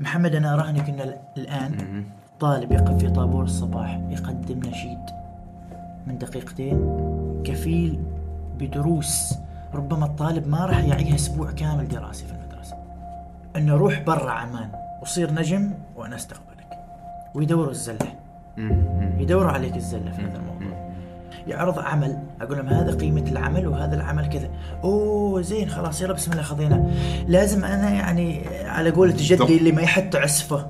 محمد أنا أراهنك إن ال- الآن طالب يقف في طابور الصباح يقدم نشيد من دقيقتين كفيل بدروس. ربما الطالب ما راح يعيها أسبوع كامل دراسي في المدرسة. انه روح برا عمان وصير نجم وأنا أستقبلك. ويدوروا الزلة. يدوروا عليك الزلة في هذا الموضوع. يعرض عمل أقول لهم هذا قيمة العمل وهذا العمل كذا. أوه زين خلاص يلا بسم الله خذينا. لازم أنا يعني على قولة جدي اللي ما يحط عسفه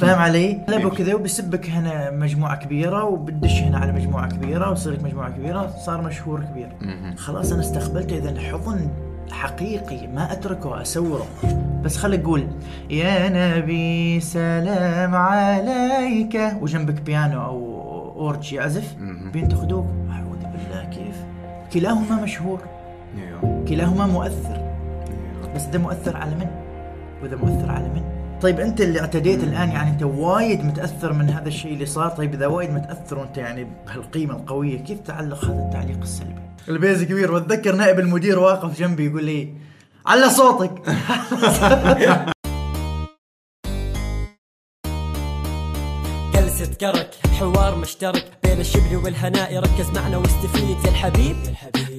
فاهم علي؟ لعبوا كذا وبيسبك هنا مجموعة كبيرة وبتدش هنا على مجموعة كبيرة وتصير لك مجموعة كبيرة صار مشهور كبير. خلاص أنا استقبلته إذا حضن حقيقي ما أتركه أسوره. بس خليك قول يا نبي سلام عليك. وجنبك بيانو أو أورج يعزف بينتقدوك أعوذ بالله كيف كلاهما مشهور. أيوه. كلاهما مؤثر. بس ده مؤثر على من؟ وده مؤثر على من؟ طيب أنت اللي اعتديت الآن يعني أنت وايد متأثر من هذا الشيء اللي صار. طيب إذا وايد متأثر وأنت يعني بهالقيمة القوية كيف تعلق هذا التعليق السلبي؟ البيز كبير. واتذكر نائب المدير واقف جنبي يقول لي على صوتك. جلسة كرك. حوار مشترك بين الشبل والهناء ركز معنا واستفيد يا الحبيب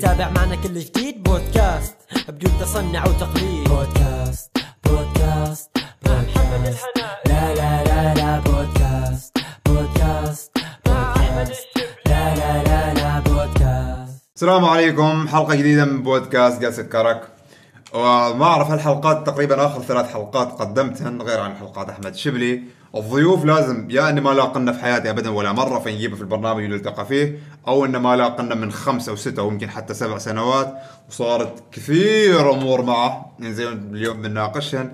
تابع معنا كل جديد. بودكاست بدون تصنع وتقليد. بودكاست بودكاست بودكاست لا لا لا لا بودكاست بودكاست بودكاست لا لا لا لا بودكاست. السلام عليكم. حلقة جديدة من بودكاست جلسة كرك. وما أعرف هالحلقات تقريبا آخر ثلاث حلقات قدمتهن غير عن حلقات أحمد شبلي. الضيوف لازم يا إني ما لاقنا في حياتي ابدا ولا مرة فنجيبه في البرنامج ونلتقى فيه أو ان ما لاقنا من خمسة أو ستة أو يمكن حتى سبع سنوات وصارت كثير أمور معه. يعني زي اليوم بنناقشهن.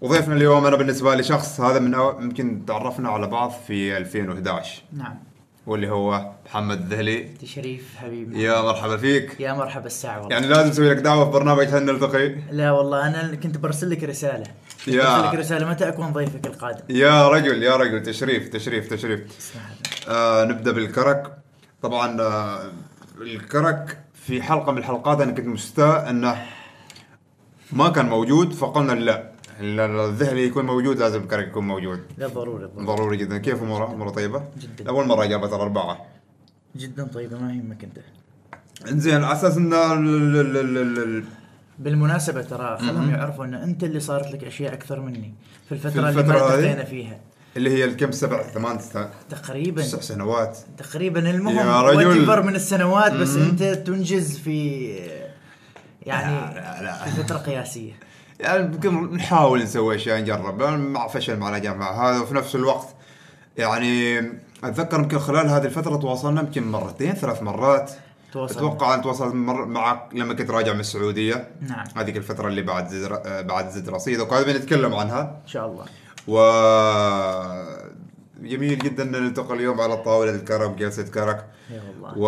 وضيفنا اليوم أنا بالنسبة لي شخص هذا من أو... يمكن تعرفنا على بعض في 2011 نعم. واللي هو محمد الذهلي. شريف حبيبي يا مرحبا فيك. يا مرحبا الساعة والله. يعني لازم نسوي لك دعوة في برنامج هل نلتقي لا والله أنا كنت برسل لك رسالة. كنت يا. رسالة متى أكون ضيفك القادم يا رجل يا رجل تشريف تشريف تشريف. آه نبدأ بالكرك طبعا آه الكرك في حلقة من الحلقات أنا كنت مستاء أنه ما كان موجود فقلنا لا ال- الذهلي يكون موجود لازم الكرك يكون موجود لا ضروري ضروري ضروري جدا كيف اموره؟ اموره طيبة؟ جداً. اول مرة جابت الأربعة جدا طيبة ما يهمك أنت إنزين على أساس إن ال- ال- ال- ال- ال- بالمناسبة ترى خلهم يعرفوا إن أنت اللي صارت لك أشياء أكثر مني في الفترة, في اللي الفترة ما هذه؟ التقينا فيها. اللي هي الكم؟ سبع ثمان سنوات تقريبا. تسع سنوات. تقريبا. المهم يا رجل. من السنوات بس أنت تنجز في يعني لا، لا. في فترة قياسية. يعني يمكن نحاول نسوي أشياء نجرب. مع فشل مع نجاح مع هذا وفي نفس الوقت يعني أتذكر يمكن خلال هذه الفترة تواصلنا يمكن مرتين ثلاث مرات. تواصلنا. أتوقع أن تواصلت مر معك لما كنت راجع من السعودية. نعم. هذيك الفترة اللي بعد زد آه، بعد زد رصيد. وقاعدين بنتكلم عنها. إن شاء الله. و جميل جدا أن نلتقي اليوم على طاوله الكرم جلسة كرك يا والله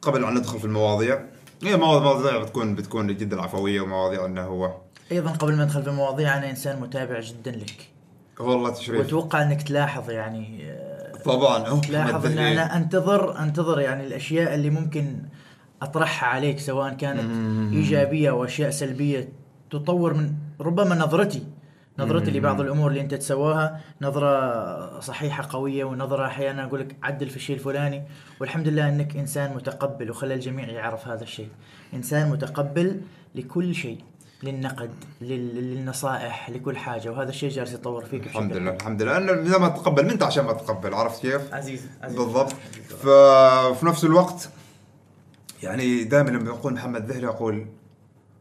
وقبل أن ندخل في المواضيع هي مواضيع مواضيع بتكون بتكون جدا عفوية ومواضيع أنه هو أيضا قبل ما ندخل في المواضيع أنا إنسان متابع جدا لك. والله تشريف. وأتوقع أنك تلاحظ يعني آه، طبعا. محمد ان. أنا أنتظر أنتظر يعني الأشياء اللي ممكن أطرحها عليك سواء كانت إيجابية أو أشياء سلبية تطور من ربما نظرتي نظرتي لبعض الأمور اللي أنت تسواها نظرة صحيحة قوية ونظرة أحيانا أقول لك عدل في الشيء الفلاني. والحمد لله إنك إنسان متقبل وخلى الجميع يعرف هذا الشيء. إنسان متقبل لكل شيء. للنقد لل- للنصائح لكل حاجة وهذا الشيء جالس يتطور فيك الحمد لله الحمد لله. انه إذا ما تقبل من أنت عشان ما تقبل عرفت كيف؟ عزيز, عزيز. بالضبط. ففي نفس الوقت يعني دائما لما يقول محمد ذهلي أقول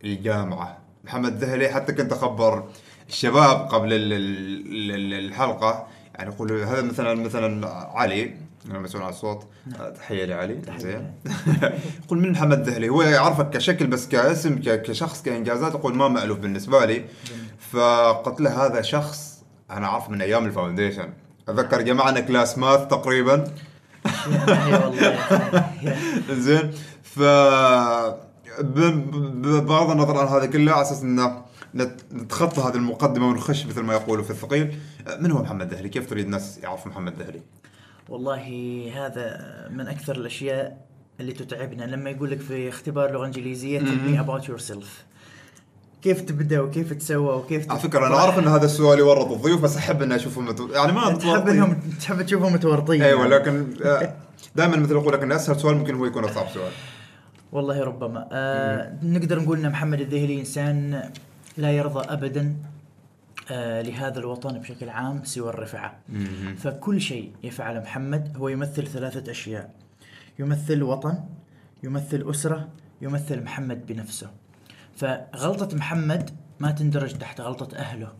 الجامعة محمد ذهلي حتى كنت أخبر الشباب قبل ال- ال- ال- الحلقة يعني يقول هذا مثلا مثلا علي مسؤول عن الصوت. تحية لعلي. زين. يقول من محمد ذهلي هو يعرفك كشكل بس كاسم كشخص كإنجازات يقول ما مألوف بالنسبة لي. فقلت له هذا شخص أنا اعرف من أيام ال foundation. أتذكر جمعنا class math تقريبا. زين. ف بغض النظر عن هذا كله على أساس انه نت- نتخطى هذه المقدمة ونخش مثل ما يقولوا في الثقيل. من هو محمد ذهلي؟ كيف تريد الناس يعرفوا محمد ذهلي؟ والله هذا من أكثر الأشياء اللي تتعبنا. لما يقول لك في اختبار لغة إنجليزية tell me about yourself. كيف تبدأ وكيف تسوى وكيف على فكرة أنا عارف إن هذا السؤال يورط الضيوف بس أحب إني أشوفهم متو... يعني ما تحب. انهم تحب تشوفهم متورطين أيوه لكن دائما مثل أقول لك ان أسهل سؤال ممكن هو يكون أصعب سؤال. والله ربما. آه نقدر نقول إن محمد الذهلي إنسان لا يرضى ابدا آه لهذا الوطن بشكل عام سوى الرفعة. فكل شيء يفعله محمد هو يمثل ثلاثة أشياء. يمثل وطن يمثل أسرة يمثل محمد بنفسه. فغلطة محمد ما تندرج تحت غلطة أهله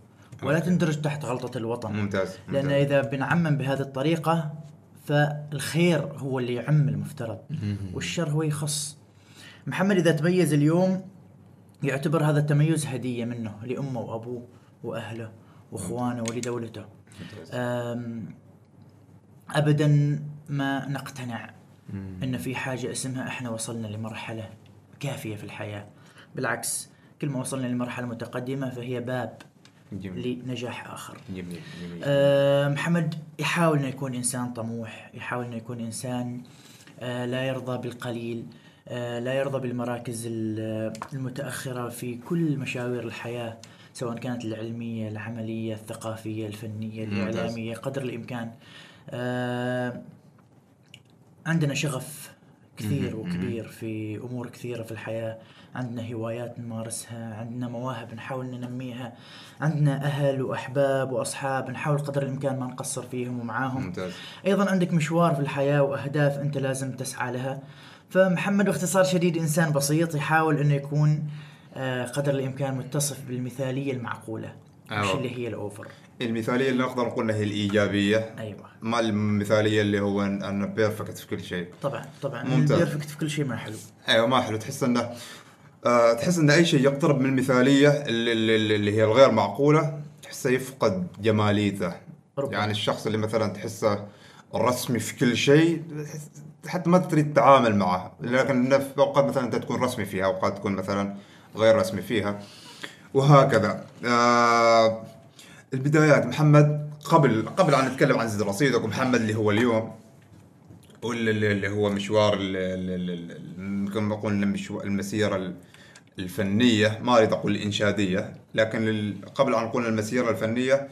ولا. تندرج تحت غلطة الوطن. ممتاز ممتاز. إذا بنعمم بهذه الطريقة فالخير هو اللي يعم المفترض والشر هو يخص. محمد إذا تميز اليوم يعتبر هذا التميز هدية منه لأمه وأبوه. وأهله وإخوانه ولدولته. ابدا ما نقتنع إن في حاجة اسمها إحنا وصلنا لمرحلة كافية في الحياة. بالعكس كل ما وصلنا لمرحلة متقدمة فهي باب جميل. لنجاح آخر. جميل جميل آه، محمد يحاول إنه يكون إنسان طموح يحاول إنه يكون إنسان آه، لا يرضى بالقليل آه، لا يرضى بالمراكز ال- المتأخرة في كل مشاوير الحياة. سواء كانت العلمية العملية الثقافية الفنية ممتاز. الإعلامية قدر الإمكان. آه، عندنا شغف كثير. وكبير في أمور كثيرة في الحياة. عندنا هوايات نمارسها عندنا مواهب نحاول ننميها. عندنا أهل وأحباب وأصحاب نحاول قدر الإمكان ما نقصر فيهم ومعاهم. ممتاز. أيضا عندك مشوار في الحياة وأهداف أنت لازم تسعى لها. فمحمد باختصار شديد إنسان بسيط يحاول انه يكون آه، قدر الإمكان متصف بالمثالية المعقولة مش أيوة. اللي هي ال over. المثالية اللي نقدر نقول إنها هي الإيجابية. أيوه. ما المثالية اللي هو ان perfect في كل شيء. طبعا طبعا. ممتاز. ال perfect في كل شيء ما حلو. أيوه ما حلو. تحس إنه آه تحس ان أي شيء يقترب من المثالية اللي, اللي, اللي هي الغير معقولة تحسه يفقد جماليته. ربما. يعني الشخص اللي مثلا تحسه رسمي في كل شيء حتى ما تريد تتعامل معه. لكن في اوقات مثلا أنت تكون رسمي فيها اوقات تكون مثلا غير رسمي فيها. وهكذا. آه البدايات. محمد قبل قبل أن نتكلم عن زد رصيدك ومحمد اللي هو اليوم واللي اللي- اللي هو مشوار ال- ال- ال- ال- كما قلنا مشوار المسيرة ال- الفنية. ما أريد أقول الإنشادية لكن قبل أن نقول المسيرة الفنية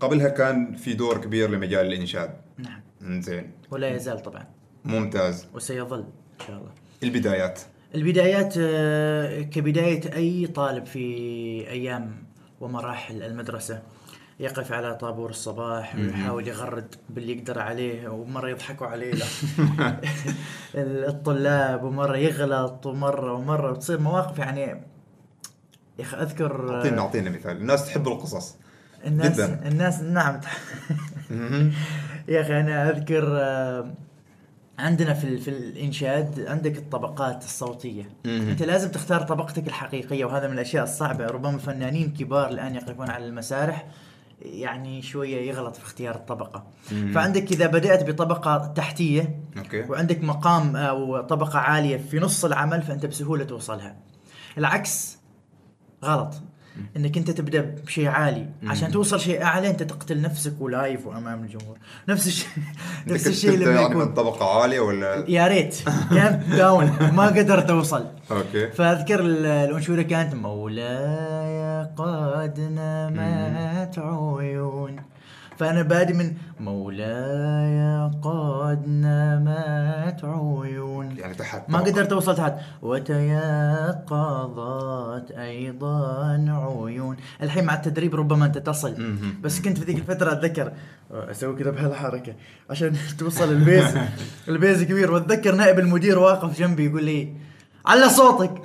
قبلها كان في دور كبير لمجال الإنشاد. نعم. زين ولا يزال طبعا. ممتاز. وسيظل إن شاء الله. البدايات. البدايات آه، كبداية أي طالب في أيام ومراحل المدرسة يقف على طابور الصباح ويحاول يغرد باللي يقدر عليه ومرة يضحكوا عليه لا. الطلاب ومرة يغلط ومرة ومرة وتصير مواقف يعني يا أخي أذكر آه، أعطينا أعطينا مثال الناس تحب القصص الناس جداً. الناس نعم. يا أخي أنا أذكر آه، عندنا في في الإنشاد عندك الطبقات الصوتية. أنت لازم تختار طبقتك الحقيقية وهذا من الأشياء الصعبة. ربما فنانين كبار الآن يقفون على المسارح يعني شوية يغلط في اختيار الطبقة. فعندك إذا بدأت بطبقة تحتية أوكي. وعندك مقام أو طبقة عالية في نص العمل فأنت بسهولة توصلها. العكس غلط. إنك أنت تبدأ بشيء عالي. عشان توصل شيء أعلى أنت تقتل نفسك ولايف وأمام الجمهور. نفس الشيء نفس الشيء لما يعني من يكون طبقة عالية ولا؟ يا ريت. كانت down. ما قدرت أوصل. okay. فأذكر ال- الأنشودة كانت مولاي قد نمت عيون فأنا بادي من مولاي قد نمت عيون. يعني تحت ما. قدرت أوصل تحت. وتيقظت أيضا عيون. الحين مع التدريب ربما أنت تصل. بس كنت في ذيك الفترة أتذكر. أسوي كذا بهالحركة. عشان توصل ال bass. ال bass كبير. وأتذكر نائب المدير واقف جنبي يقول لي على صوتك.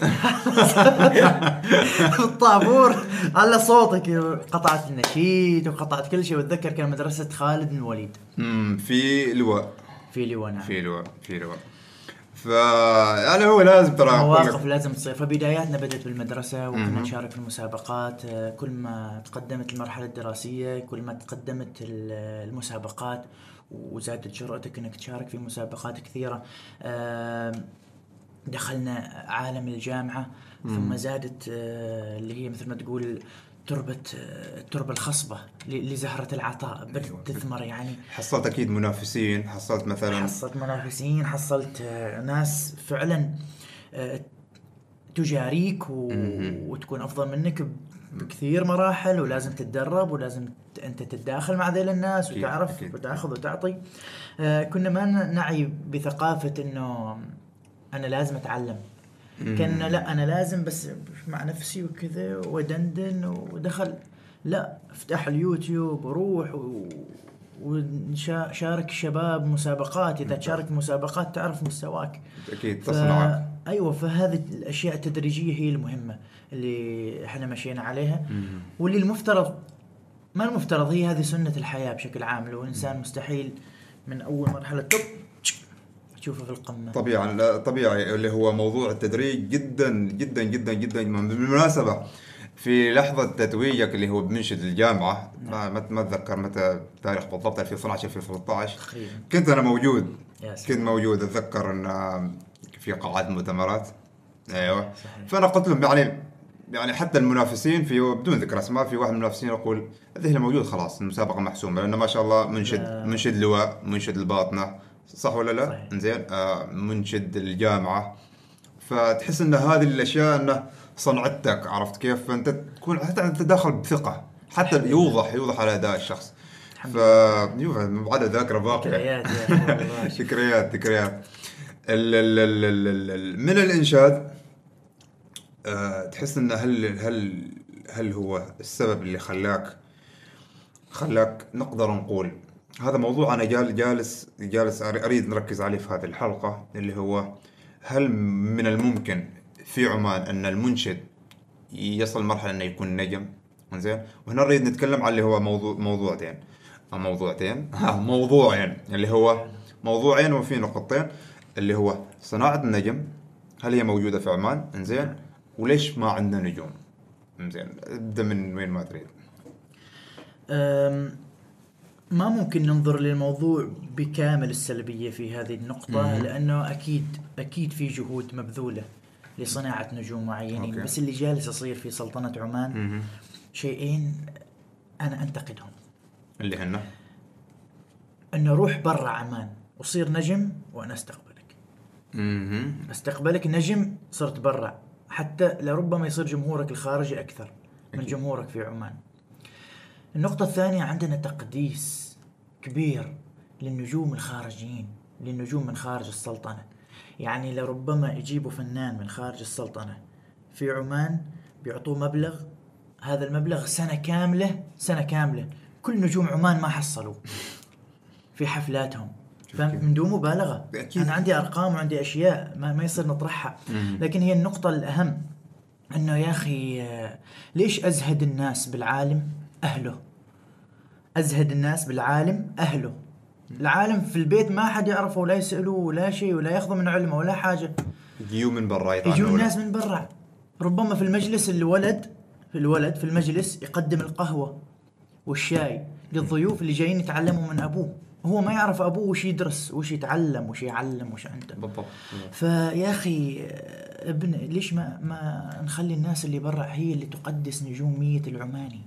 في الطابور على صوتك. قطعت النشيد وقطعت كل شيء. وأتذكر كان مدرسة خالد بن الوليد. مم، في لواء. في لواء نعم. في لواء في لواء. ف يعني هو لازم ترى مواقف لازم تصير. فبداياتنا بدأت بالمدرسة وكنا. نشارك في المسابقات. كل ما تقدمت المرحلة الدراسية كل ما تقدمت ال- المسابقات وزادت جرأتك إنك تشارك في مسابقات كثيرة. آم، دخلنا عالم الجامعة ثم زادت آه، اللي هي مثل ما تقول تربة آه، التربة الخصبة لزهرة العطاء بدأت أيوة. تثمر يعني حصلت أكيد منافسين حصلت مثلا حصلت منافسين حصلت آه، ناس فعلا تجاريك و... وتكون أفضل منك بكثير مراحل ولازم تتدرب ولازم أنت تتداخل مع ذيل الناس أكيد، وتعرف أكيد. وتاخذ وتعطي كنا ما نعي بثقافة إنه أنا لازم أتعلم. كان لا أنا لازم بس مع نفسي وكذا ودندن ودخل. لا أفتح اليوتيوب وروح و... وشارك الشباب مسابقات. إذا تشارك مسابقات تعرف مستواك. أكيد ف... تصنعك أيوه فهذه الأشياء التدريجية هي المهمة اللي إحنا مشينا عليها. واللي المفترض ما المفترض هي هذه سنة الحياة بشكل عام. لو إنسان مستحيل من أول مرحلة توب تشوفه في القمة. طبيعي لا طبيعي اللي هو موضوع التدريج جدا جدا جدا جدا بالمناسبة في لحظة تتويجك اللي هو بمنشد الجامعة ما ما ما أتذكر متى التاريخ بالضبط 2012 2013 تقريبا كنت أنا موجود. كنت موجود أتذكر إن في قاعات مؤتمرات. أيوه. صحيح. فأنا قلت لهم يعني يعني حتى المنافسين في بدون ذكر أسماء في واحد من المنافسين يقول الذهل موجود خلاص المسابقة محسومة لأنه ما شاء الله منشد. منشد لواء منشد الباطنه صح ولا لا؟ صحيح. زين آه منشد الجامعة فتحس إن هذه الأشياء إنه صنعتك عرفت كيف؟ فأنت تكون حتى أنت داخل بثقة حتى يوضح يوضح على أداء الشخص ف بعد ذاكرة باقية ذكريات. ذكريات ذكريات ال ال ال ال ال ال من الإنشاد آه تحس إن هل هل هل هو السبب اللي خلاك خلاك نقدر نقول هذا موضوع أنا جال جالس جالس أريد نركز عليه في هذه الحلقة اللي هو هل من الممكن في عمان أن المنشد يصل مرحلة أنه يكون نجم؟ زين وهنا نريد نتكلم عن اللي هو موضوع موضوعتين. آه، موضوعتين. موضوعين اللي هو موضوعين وفي نقطتين اللي هو صناعة النجم هل هي موجودة في عمان؟ إنزين؟ وليش ما عندنا نجوم؟ إنزين أبدأ من وين ما تريد. ما ممكن ننظر للموضوع بكامل السلبية في هذه النقطة لأنه أكيد أكيد في جهود مبذولة لصناعة نجوم معينين أوكي. بس اللي جالس يصير في سلطنة عمان شيئين أنا أنتقدهم اللي هن أنه روح برا عمان وصير نجم وأنا أستقبلك مهم. أستقبلك نجم صرت برا حتى لربما يصير جمهورك الخارجي أكثر من أكيد. جمهورك في عمان النقطة الثانية عندنا تقديس كبير للنجوم الخارجيين للنجوم من خارج السلطنة. يعني لربما يجيبوا فنان من خارج السلطنة. في عمان بيعطوه مبلغ هذا المبلغ سنة كاملة سنة كاملة. كل نجوم عمان ما حصلوا في حفلاتهم. فمن دون مبالغة. أكيد. أنا عندي أرقام وعندي أشياء ما, ما يصير نطرحها. لكن هي النقطة الأهم أنه يا أخي آه، ليش أزهد الناس بالعالم؟ أهله. أزهد الناس بالعالم أهله. العالم في البيت ما حد يعرفه ولا يسألوه ولا شيء ولا ياخذوا من علمه ولا حاجة. يجيو من برا يطعنوا الناس من برا. ربما في المجلس الولد في الولد في المجلس يقدم القهوة والشاي للضيوف اللي جايين يتعلموا من أبوه. هو ما يعرف أبوه وش يدرس وش يتعلم وش يعلم وش عنده. بالضبط. فيا أخي ابن ليش ما ما نخلي الناس اللي برا هي اللي تقدس نجوميه العماني؟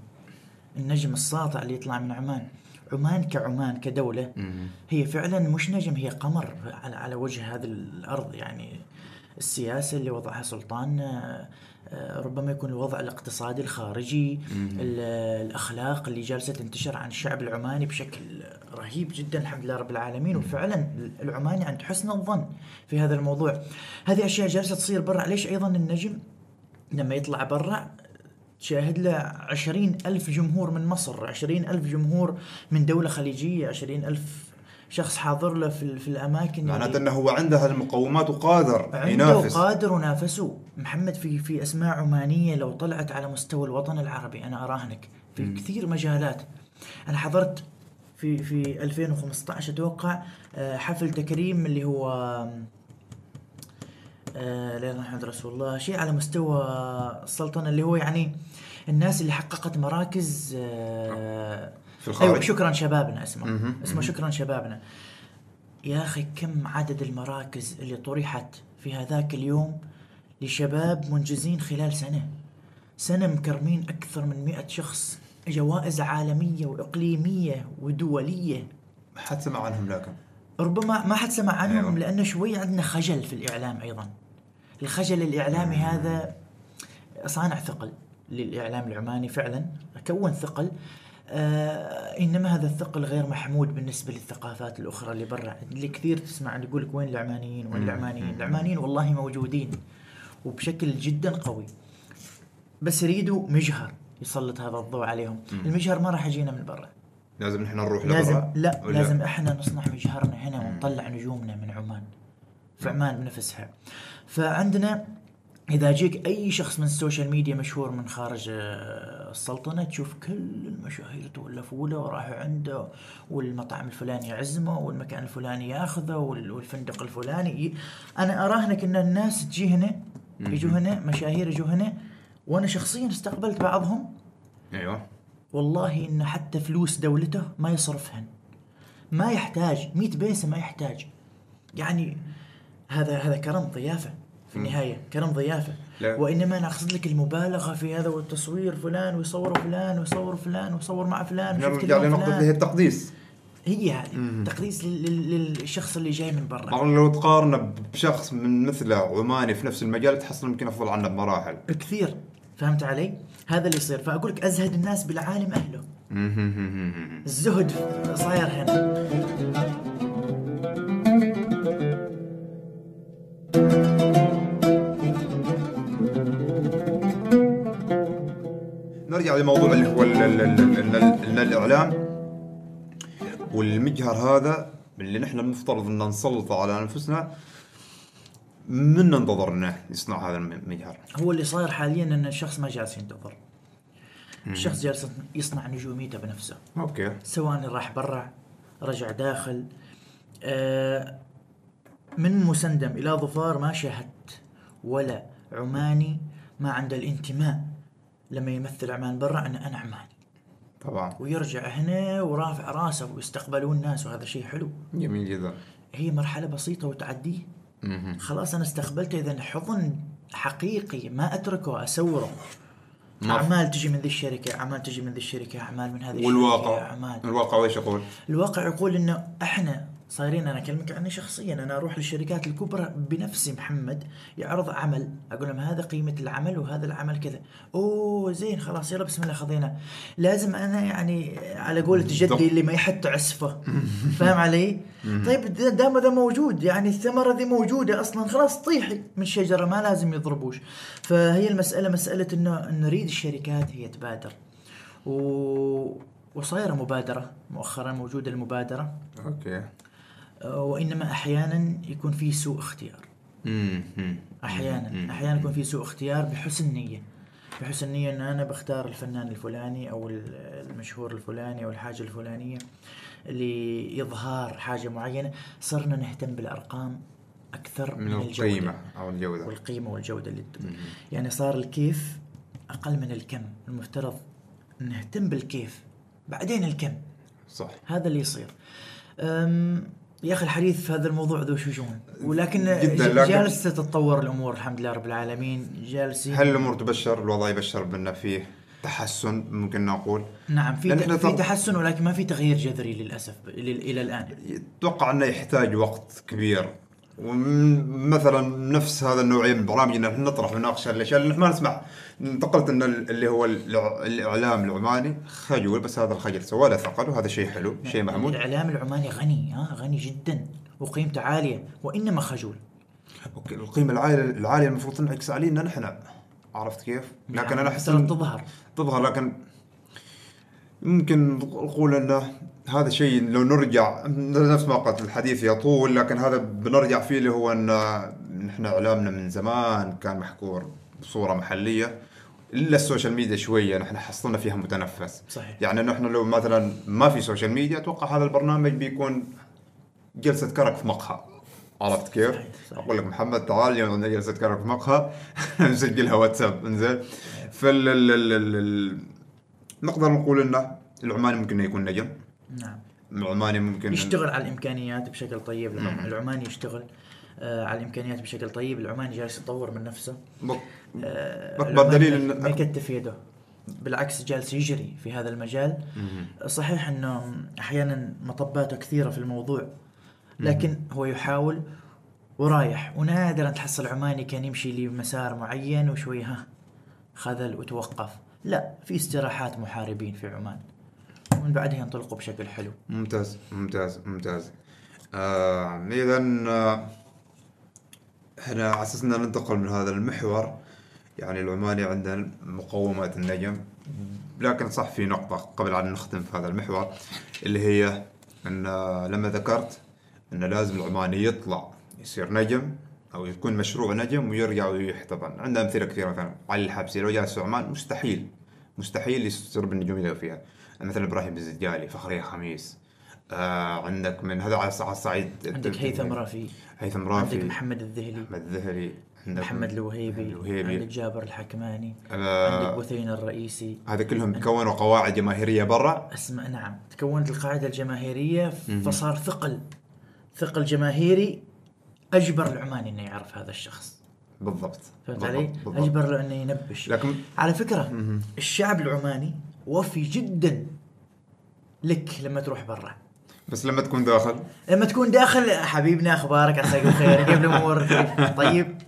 النجم الساطع اللي يطلع من عمان. عمان كعمان كدولة. هي فعلا مش نجم هي قمر على على وجه هذه الأرض. يعني السياسة اللي وضعها سلطان آه، آه، ربما يكون الوضع الاقتصادي الخارجي ال- الأخلاق اللي جالسة تنتشر عن الشعب العماني بشكل رهيب جدا الحمد لله رب العالمين. وفعلا العماني عند حسن الظن في هذا الموضوع. هذه أشياء جالسة تصير برا. ليش أيضا النجم لما يطلع برا تشاهد له عشرين ألف جمهور من مصر عشرين ألف جمهور من دولة خليجية عشرين ألف شخص حاضر له في, في الأماكن معناته إنه هو عنده المقومات وقادر عنده ينافس. قادر ونافسه محمد في في أسماء عمانية لو طلعت على مستوى الوطن العربي أنا أراهنك. في كثير مجالات. أنا حضرت في في 2015 أتوقع آه، حفل تكريم اللي هو لا إله إلا محمد رسول الله شيء على مستوى السلطنة اللي هو يعني الناس اللي حققت مراكز آه، في الخارج. أيوة شكرا شبابنا اسمه اسمه شكرا شبابنا. يا أخي كم عدد المراكز اللي طرحت في هذاك اليوم لشباب منجزين خلال سنة؟ سنة مكرمين أكثر من مئة شخص جوائز عالمية وإقليمية ودولية. ما حد سمع عنهم لكن. ربما ما حد سمع عنهم أيوة. لأنه شوي عندنا خجل في الإعلام أيضا. الخجل الإعلامي هذا صانع ثقل للإعلام العماني فعلا كون ثقل. آه إنما هذا الثقل غير محمود بالنسبة للثقافات الأخرى اللي برا. اللي كثير تسمع يقول لك وين العمانيين وين العمانيين؟ العمانيين والله موجودين وبشكل جدا قوي. بس يريدوا مجهر يسلط هذا الضوء عليهم. المجهر ما راح يجينا من برا. لازم نحن نروح لازم لا لازم إحنا نصنع مجهرنا هنا ونطلع نجومنا من عمان. في عمان بنفسها. فعندنا إذا يجيك أي شخص من ال social media مشهور من خارج آه، السلطنة تشوف كل المشاهير تولفوا له وراحوا عنده والمطعم الفلاني يعزمه والمكان الفلاني ياخذه وال- والفندق الفلاني. أنا اراهنك ان الناس تجي هنا يجوا هنا مشاهير يجوا هنا وأنا شخصيا استقبلت بعضهم. أيوه. والله انه حتى فلوس دولته ما يصرفهن. ما يحتاج 100 بيسة ما يحتاج. يعني هذا هذا كرم ضيافة في النهاية كرم ضيافة. لا. وإنما أنا أقصد لك المبالغة في هذا والتصوير فلان ويصوروا فلان ويصوروا فلان ويصور مع فلان نرجع اليوم لنقطة اللي هي فلان التقديس. هي هذه تقديس لل- لل- للشخص اللي جاي من برا. طبعا لو تقارنه بشخص من مثله عماني في نفس المجال تحصل يمكن أفضل عنه بمراحل. بكثير فهمت علي؟ هذا اللي يصير. فأقول لك أزهد الناس بالعالم أهله. الزهد صاير هنا. نرجع لموضوع اللي هو ال- ال- ال- ال- ال- ال- الإعلام. والمجهر هذا اللي نحن المفترض إن نسلطه على أنفسنا من ننتظر انه يصنع هذا المجهر هو اللي صاير حاليا إن الشخص ما جالس ينتظر. الشخص جالس يصنع نجوميته بنفسه. أوكي. سواء راح برا رجع داخل. آه، من مسندم إلى ظفار ما شاهدت ولا عماني ما عنده الانتماء لما يمثل عمان برا أنا أنا عماني. طبعا. ويرجع هنا ورافع راسه ويستقبلون الناس وهذا شيء حلو. جميل جدا. هي مرحلة بسيطة وتعديه. خلاص أنا استقبلته. اذا حضن حقيقي ما أتركه اسوره ما- أعمال تجي من ذي الشركة أعمال تجي من ذي الشركة أعمال من هذه الشركة والواقع أعمال. الواقع ويش يقول؟ الواقع يقول إنه إحنا صايرين. أنا أكلمك عني شخصيا. أنا أروح للشركات الكبرى بنفسي محمد يعرض عمل. أقول لهم هذا قيمة العمل وهذا العمل كذا. أوه زين خلاص يلا بسم الله خذينا. لازم أنا يعني على قولة جدي اللي ما يحط عسفه فاهم علي؟ طيب دا- دام هذا موجود يعني الثمرة ذي موجودة أصلا خلاص طيحي من الشجره ما لازم يضربوش. فهي المسألة مسألة إنه نريد الشركات هي تبادر. و... وصايرة مبادرة مؤخرا موجودة المبادرة. أوكي. وإنما أحيانا يكون في سوء اختيار. أحيانا أحيانا يكون في سوء اختيار بحسن نية. بحسن نية إن أنا بختار الفنان الفلاني أو ال- المشهور الفلاني أو الحاجة الفلانية لاظهار حاجة معينة صرنا نهتم بالأرقام أكثر من, من الجودة. القيمة أو الجودة. والقيمة والجودة اللي. يعني صار الكيف أقل من الكم. المفترض نهتم بالكيف بعدين الكم. صح. هذا اللي يصير. أم يا أخي الحديث في هذا الموضوع ذو شجون. ولكن جالسه تتطور الأمور الحمد لله رب العالمين. جالس هل الأمور تبشر؟ الوضع يبشر بأن فيه تحسن ممكن نقول. نعم في في طب- تحسن ولكن ما في تغيير جذري للأسف إلى الآن. أتوقع أنه يحتاج وقت كبير ومثلا نفس هذا النوعيه من البرامج ان إحنا نطرح ونناقش الأشياء اللي إحنا ما نسمع. انتقلت إن ال- اللي هو الإعلام العماني خجول بس هذا الخجل سوى له ثقل وهذا شيء حلو شيء محمود. الإعلام العماني غني ها غني جدا وقيمته عالية وإنما خجول. okay القيمة العالية العالية المفروض تنعكس علينا نحن عرفت كيف؟ لكن أنا أحس تظهر. تظهر لكن يمكن نقول انه هذا شيء لو نرجع نفس ما قلت الحديث يطول لكن هذا بنرجع فيه اللي هو أن نحن إعلامنا من زمان كان محكور بصورة محلية إلا ال social media شوية نحن حصلنا فيها متنفس صحيح. يعني نحن لو مثلا ما في social media أتوقع هذا البرنامج بيكون جلسة كرك في مقهى عرفت كيف؟ صحيح، صحيح. أقول لك محمد تعال اليوم عندنا جلسة كرك في مقهى نسجلها واتساب إنزين فال ال- ال- ال- ال- نقدر نقول إنه العماني ممكن يكون نجم. نعم. العماني ممكن يشتغل على الإمكانيات بشكل طيب. العم- العماني يشتغل آه على الإمكانيات بشكل طيب. العماني جالس يطور من نفسه. آه، أكبر العماني دليل إن- ما يكتف يده. بالعكس جالس يجري في هذا المجال. صحيح إنه أحيانا مطباته كثيرة في الموضوع لكن هو يحاول ورايح. ونادرا تحصل عماني كان يمشي لي مسار معين وشوي ها خذل وتوقف. لا في استراحات محاربين في عمان. ومن بعدها ينطلقوا بشكل حلو. ممتاز ممتاز ممتاز. آه اذا آه إحنا على ننتقل من هذا المحور يعني العماني عندنا مقومات النجم لكن صح في نقطة قبل أن نختم في هذا المحور اللي هي أن لما ذكرت أن لازم العماني يطلع يصير نجم أو يكون مشروع نجم ويرجع ويحتضن. عندنا أمثلة كثيرة مثلا علي الحبسي لو جالس عمان مستحيل. مستحيل يصير بالنجومية اللي فيها. مثلا إبراهيم الزجالي فخرية خميس. آه عندك من هذا على الصعيد عندك هيثم رافي. هيثم رافي. عندك محمد الذهلي. محمد الذهلي. عندك محمد الوهيبي. الوهيبي. عندك جابر الحكماني. آه. عندك بثين الرئيسي. هذا كلهم كونوا قواعد جماهيرية برا. اسمع نعم. تكونت القاعدة الجماهيرية فصار ثقل. ثقل جماهيري أجبر العماني أنه يعرف هذا الشخص. بالضبط. فهمت. علي؟ بالضبط. أجبر له أنه ينبش. لكن على فكرة الشعب العماني وفي جدا لك لما تروح برا. بس لما تكون داخل؟ لما تكون داخل حبيبنا أخبارك عساك بخير كيف الأمور؟ طيب.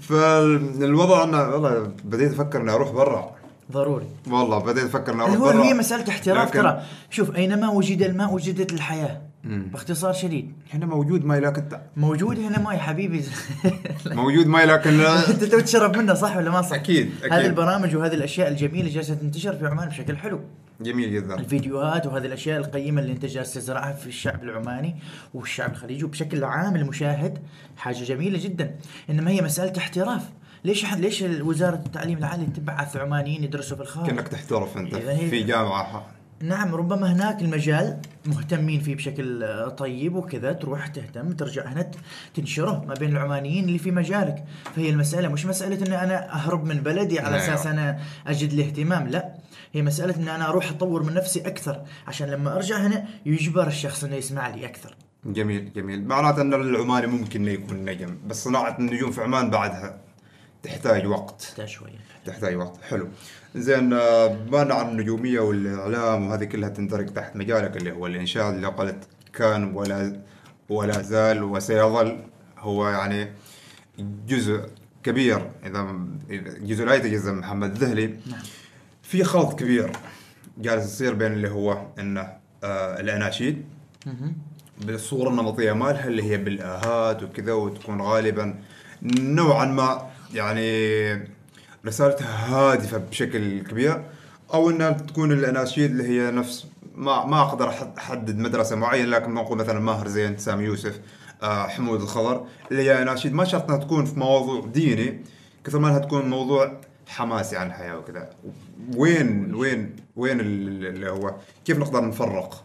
فالوضع إنه والله بديت أفكر إني أروح برا. ضروري. والله بديت أفكر إني أروح هو برا. هي مسألة احتراف لكن ترى. شوف أينما وجد الماء وجدت الحياة. باختصار شديد. هنا موجود ماي لكن موجود هنا ماء يا حبيبي. موجود ماي لكن انت تبي تشرب منه صح ولا ما صح؟ أكيد، أكيد. هذه البرامج وهذه الأشياء الجميلة جالسة تنتشر في عمان بشكل حلو. جميل جدا. الفيديوهات وهذه الأشياء القيمة اللي انت جالس تزرعها في الشعب العماني والشعب الخليجي وبشكل عام المشاهد حاجة جميلة جدا. إنما هي مسألة احتراف. ليش حد ليش وزارة التعليم العالي تبعث عمانيين يدرسوا في الخارج؟ كأنك تحترف أنت في جامعة. نعم ربما هناك المجال مهتمين فيه بشكل آه، طيب وكذا تروح تهتم ترجع هنا تنشره ما بين العمانيين اللي في مجالك. فهي المسألة مش مسألة إن أنا أهرب من بلدي على أيوة. أساس أنا أجد الاهتمام لا. هي مسألة إن أنا أروح أطور من نفسي أكثر عشان لما أرجع هنا يجبر الشخص إنه يسمع لي أكثر. جميل جميل. معناته إن العماني ممكن يكون نجم بس صناعة النجوم في عمان بعدها. تحتاج وقت. تحتاج شوية. تحتاج وقت. حلو. زين بما عن النجومية والإعلام وهذه كلها تندرج تحت مجالك اللي هو الانشاد اللي قلت كان ولا ولا زال وسيظل هو يعني جزء كبير. إذا إذا جزء لا يتجزأ من محمد الذهلي. نعم. في خلط كبير جالس يصير بين اللي هو إنه آه الأناشيد. بالصورة النمطية مالها اللي هي بالآهات وكذا وتكون غالبا نوعا ما يعني رسالتها هادفة بشكل كبير أو إنها تكون الأناشيد اللي هي نفس ما ما أقدر أحدد مدرسة معينة لكن نقول مثلا ماهر زين سامي يوسف آه حمود الخضر اللي هي أناشيد. ما شرط إنها تكون في موضوع ديني كثر ما إنها تكون موضوع حماسي عن الحياة وكذا. وين وين وين ال- اللي هو كيف نقدر نفرق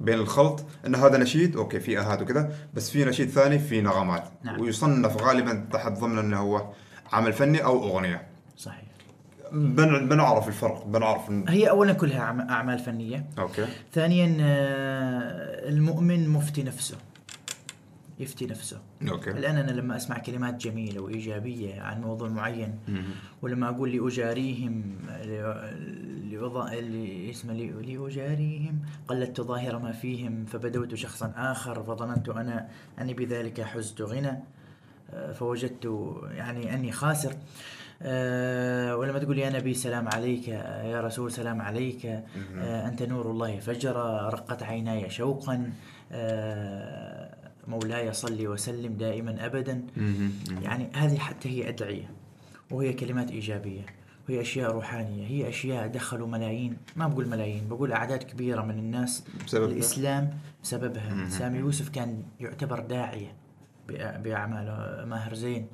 بين الخلط؟ إن هذا نشيد okay في أهات وكذا بس في نشيد ثاني في نغمات. نعم. ويصنف غالبا تحت ضمن إنه هو عمل فني أو أغنية. صحيح. بن بنعرف الفرق بنعرف إن- هي اولا كلها أعمال فنية. okay. ثانيا آه، المؤمن مفتي نفسه. يفتي نفسه. أوكي. الآن أنا لما أسمع كلمات جميلة وإيجابية عن موضوع معين ولما أقول لأجاريهم ل- لوضع اللي اسمه لي- لأجاريهم قلدت ظاهر ما فيهم فبدوت شخصا آخر فظننت أنا أني بذلك حزت غنى. فوجدت يعني أني خاسر. آه، ولما تقول يا نبي سلام عليك يا رسول سلام عليك آه، أنت نور الله. فجرا رقت عيناي شوقا. آه، مولاي صلي وسلم دائما أبدا. يعني هذه حتى هي أدعية وهي كلمات إيجابية وهي أشياء روحانية هي أشياء دخلوا ملايين. ما بقول ملايين بقول أعداد كبيرة من الناس. بسببها؟ الإسلام بسببها. سامي يوسف كان يعتبر داعية. بأعماله ماهر زين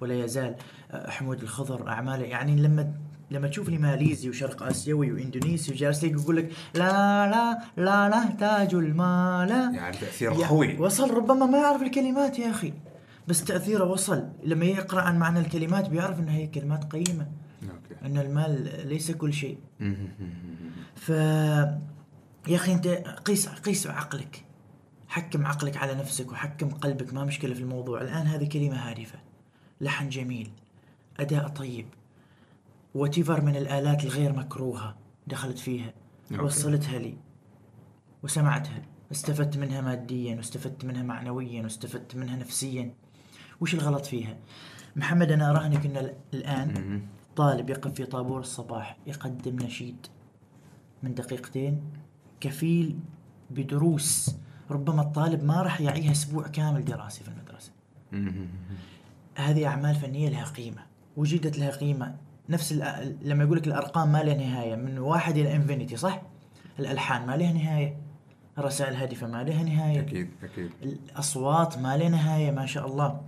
ولا يزال أه، حمود الخضر أعماله. يعني لما لما تشوف لي ماليزي وشرق آسيوي وإندونيسي وجالس يقول لك لا لا لا نحتاج المال. يعني تاثير يا- قوي. وصل ربما ما يعرف الكلمات يا أخي بس تأثيره وصل. لما يقرأ عن معنى الكلمات بيعرف إنها هي كلمات قيمة أوكي. إن المال ليس كل شيء. ف يا أخي أنت قيس قيس عقلك. حكم عقلك على نفسك وحكم قلبك ما مشكلة في الموضوع. الآن هذه كلمة هادفة. لحن جميل. أداء طيب. وتيفر من الآلات الغير مكروهة دخلت فيها. أوكي. وصلتها لي. وسمعتها. استفدت منها ماديا واستفدت منها معنويا واستفدت منها نفسيا. وش الغلط فيها؟ محمد أنا أراهنك إن ال- الآن طالب يقف في طابور الصباح يقدم نشيد من دقيقتين. كفيل بدروس. ربما الطالب ما راح يعيها أسبوع كامل دراسي في المدرسة. هذه أعمال فنية لها قيمة وجدت لها قيمة. نفس لما يقول لك الأرقام ما لها نهاية من واحد إلى إنفينيتي صح؟ الألحان ما لها نهاية الرسائل الهادفة ما لها نهاية أكيد أكيد. الأصوات ما لها نهاية ما شاء الله.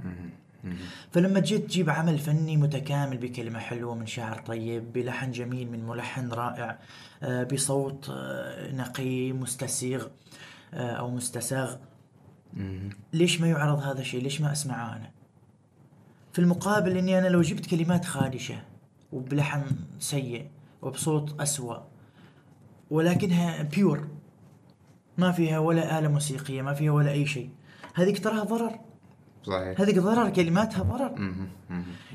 فلما جيت تجيب عمل فني متكامل بكلمة حلوة من شاعر طيب بلحن جميل من ملحن رائع آه، بصوت آه، نقي مستسيغ أو مستساغ. ليش ما يعرض هذا الشيء؟ ليش ما أسمعه أنا؟ في المقابل إني أنا لو جبت كلمات خادشة وبلحن سيء وبصوت أسوأ ولكنها بيور ما فيها ولا آلة موسيقية ما فيها ولا أي شيء هذيك تراها ضرر. صحيح. هذيك ضرر كلماتها ضرر.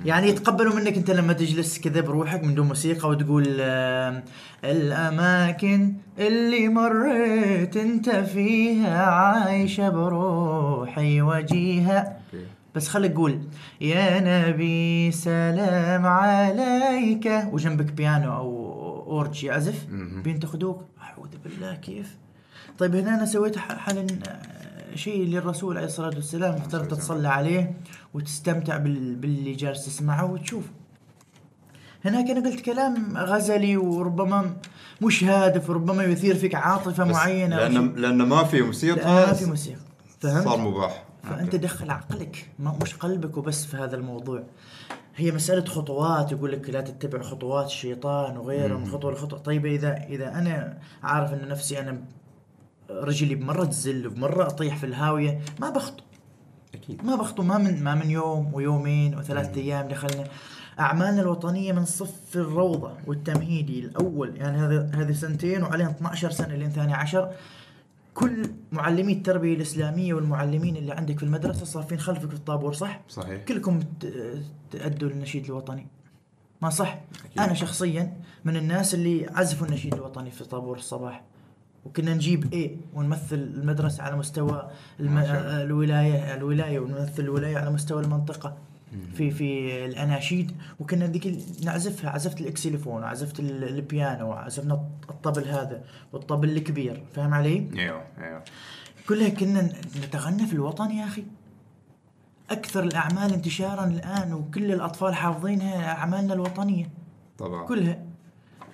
يعني يتقبلوا منك انت لما تجلس كذا بروحك من دون موسيقى وتقول آه، الأماكن اللي مريت انت فيها عايشة بروحي وجيها. بس خليك قول يا نبي سلام عليك. وجنبك بيانو أو أورج يعزف. بينتقدوك أعوذ بالله كيف؟ طيب هنا أنا سويت ح- حالا آه، شيء للرسول عليه الصلاة والسلام افترض تصلي عليه وتستمتع بال- باللي جالس تسمعه وتشوف. هناك أنا قلت كلام غزلي وربما مش هادف وربما يثير فيك عاطفة معينة. لأن. لأن ما في موسيقى لا ما في موسيقى. فهمت؟ صار مباح. فأنت دخل عقلك ما مش قلبك وبس في هذا الموضوع. هي مسألة خطوات يقول لك لا تتبع خطوات الشيطان وغيره من خطوة لخطوة. طيب إذا إذا أنا عارف أن نفسي أنا رجلي بمرة تزل وبمرة أطيح في الهاوية. ما بخطو. أكيد. ما بخطو. ما من ما من يوم ويومين وثلاثة أيام دخلنا أعمالنا الوطنية من صف الروضة والتمهيدي الأول. يعني هذا هذه سنتين وعليها 12 سنة لين ثاني عشر. كل معلمي التربية الإسلامية والمعلمين اللي عندك في المدرسة صافين خلفك في الطابور صح؟ صحيح. كلكم تأدوا النشيد الوطني. ما صح؟ أكيد. أنا شخصيا من الناس اللي عزفوا النشيد الوطني في طابور الصباح. وكنا نجيب إيه ونمثل المدرسة على مستوى الم... الولاية الولاية ونمثل الولاية على مستوى المنطقة. في في الأناشيد وكنا ذيك نعزفها عزفت الإكسليفون وعزفت ال- البيانو وعزفنا الطبل هذا والطبل الكبير فاهم علي؟ إيوه إيوه. كلها كنا نتغنى في الوطن يا أخي. أكثر الأعمال انتشارا الآن وكل الأطفال حافظينها أعمالنا الوطنية. طبعا. كلها.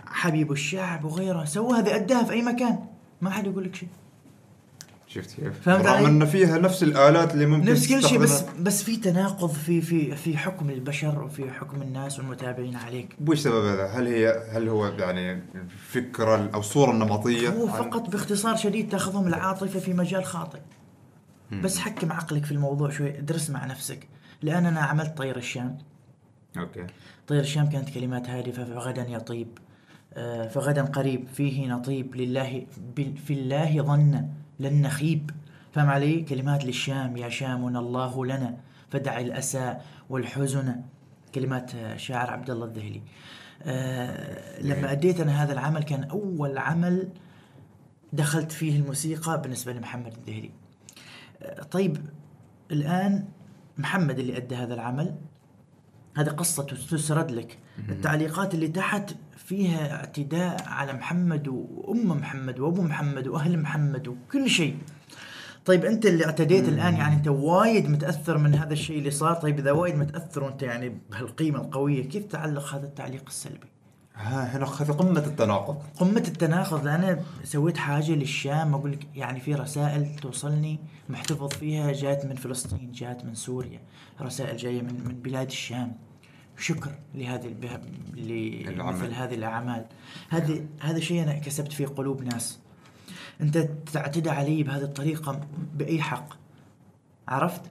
حبيب الشعب وغيره سوى هذه أداها في أي مكان. ما حد يقول لك شيء شفت كيف؟ فهمت رغم علي؟ إن فيها نفس الآلات اللي ممكن نفس كل شيء بس. بس في تناقض في في في حكم البشر وفي حكم الناس والمتابعين عليك وش سبب هذا؟ هل هي هل هو يعني الفكرة أو الصورة النمطيه؟ هو فقط باختصار شديد تاخذهم العاطفة في مجال خاطئ بس حكم عقلك في الموضوع شوي ادرس مع نفسك لأن أنا عملت طير الشام أوكي طير الشام كانت كلمات هادفة فغدا يطيب فغدا قريب فيه نطيب لله في الله ظن لن نخيب. فهم علي كلمات للشام يا شامنا الله لنا فدع الأسى والحزن. كلمات آه، شاعر عبد الله الذهلي. آه، لما أديت أنا هذا العمل كان أول عمل دخلت فيه الموسيقى بالنسبة لمحمد الذهلي. آه، طيب الآن محمد اللي أدى هذا العمل هذه قصة تسرد لك. التعليقات اللي تحت فيها اعتداء على محمد وأم محمد وأبو محمد وأهل محمد وكل شيء. طيب أنت اللي اعتديت الآن يعني أنت وايد متأثر من هذا الشيء اللي صار؟ طيب إذا وايد متأثر وأنت يعني بهالقيمة القوية كيف تعلق هذا التعليق السلبي؟ ها هنا هذه قمة التناقض. قمة التناقض. أنا سويت حاجة للشام أقول لك يعني في رسائل توصلني محتفظ فيها جات من فلسطين جات من سوريا. رسائل جاية من من بلاد الشام. شكر لهذه البه... لمثل هذه الأعمال هذه هذا شيء أنا كسبت فيه قلوب ناس أنت تعتدى علي بهذه الطريقة بأي حق عرفت؟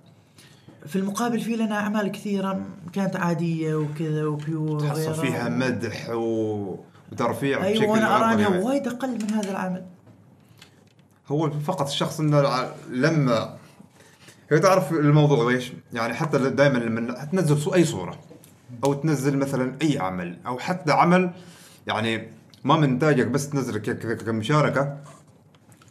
في المقابل في لنا أعمال كثيرة كانت عادية وكذا وبيور تحصل. فيها مدح و... وترفيع أيوه بشكل وأنا ارى انها. وايد أقل من هذا العمل هو فقط الشخص إنه لما هي تعرف الموضوع إيش؟ يعني حتى دائما لما تنزل أي صورة أو تنزل مثلا أي عمل أو حتى عمل يعني ما من إنتاجك بس تنزل كمشاركة.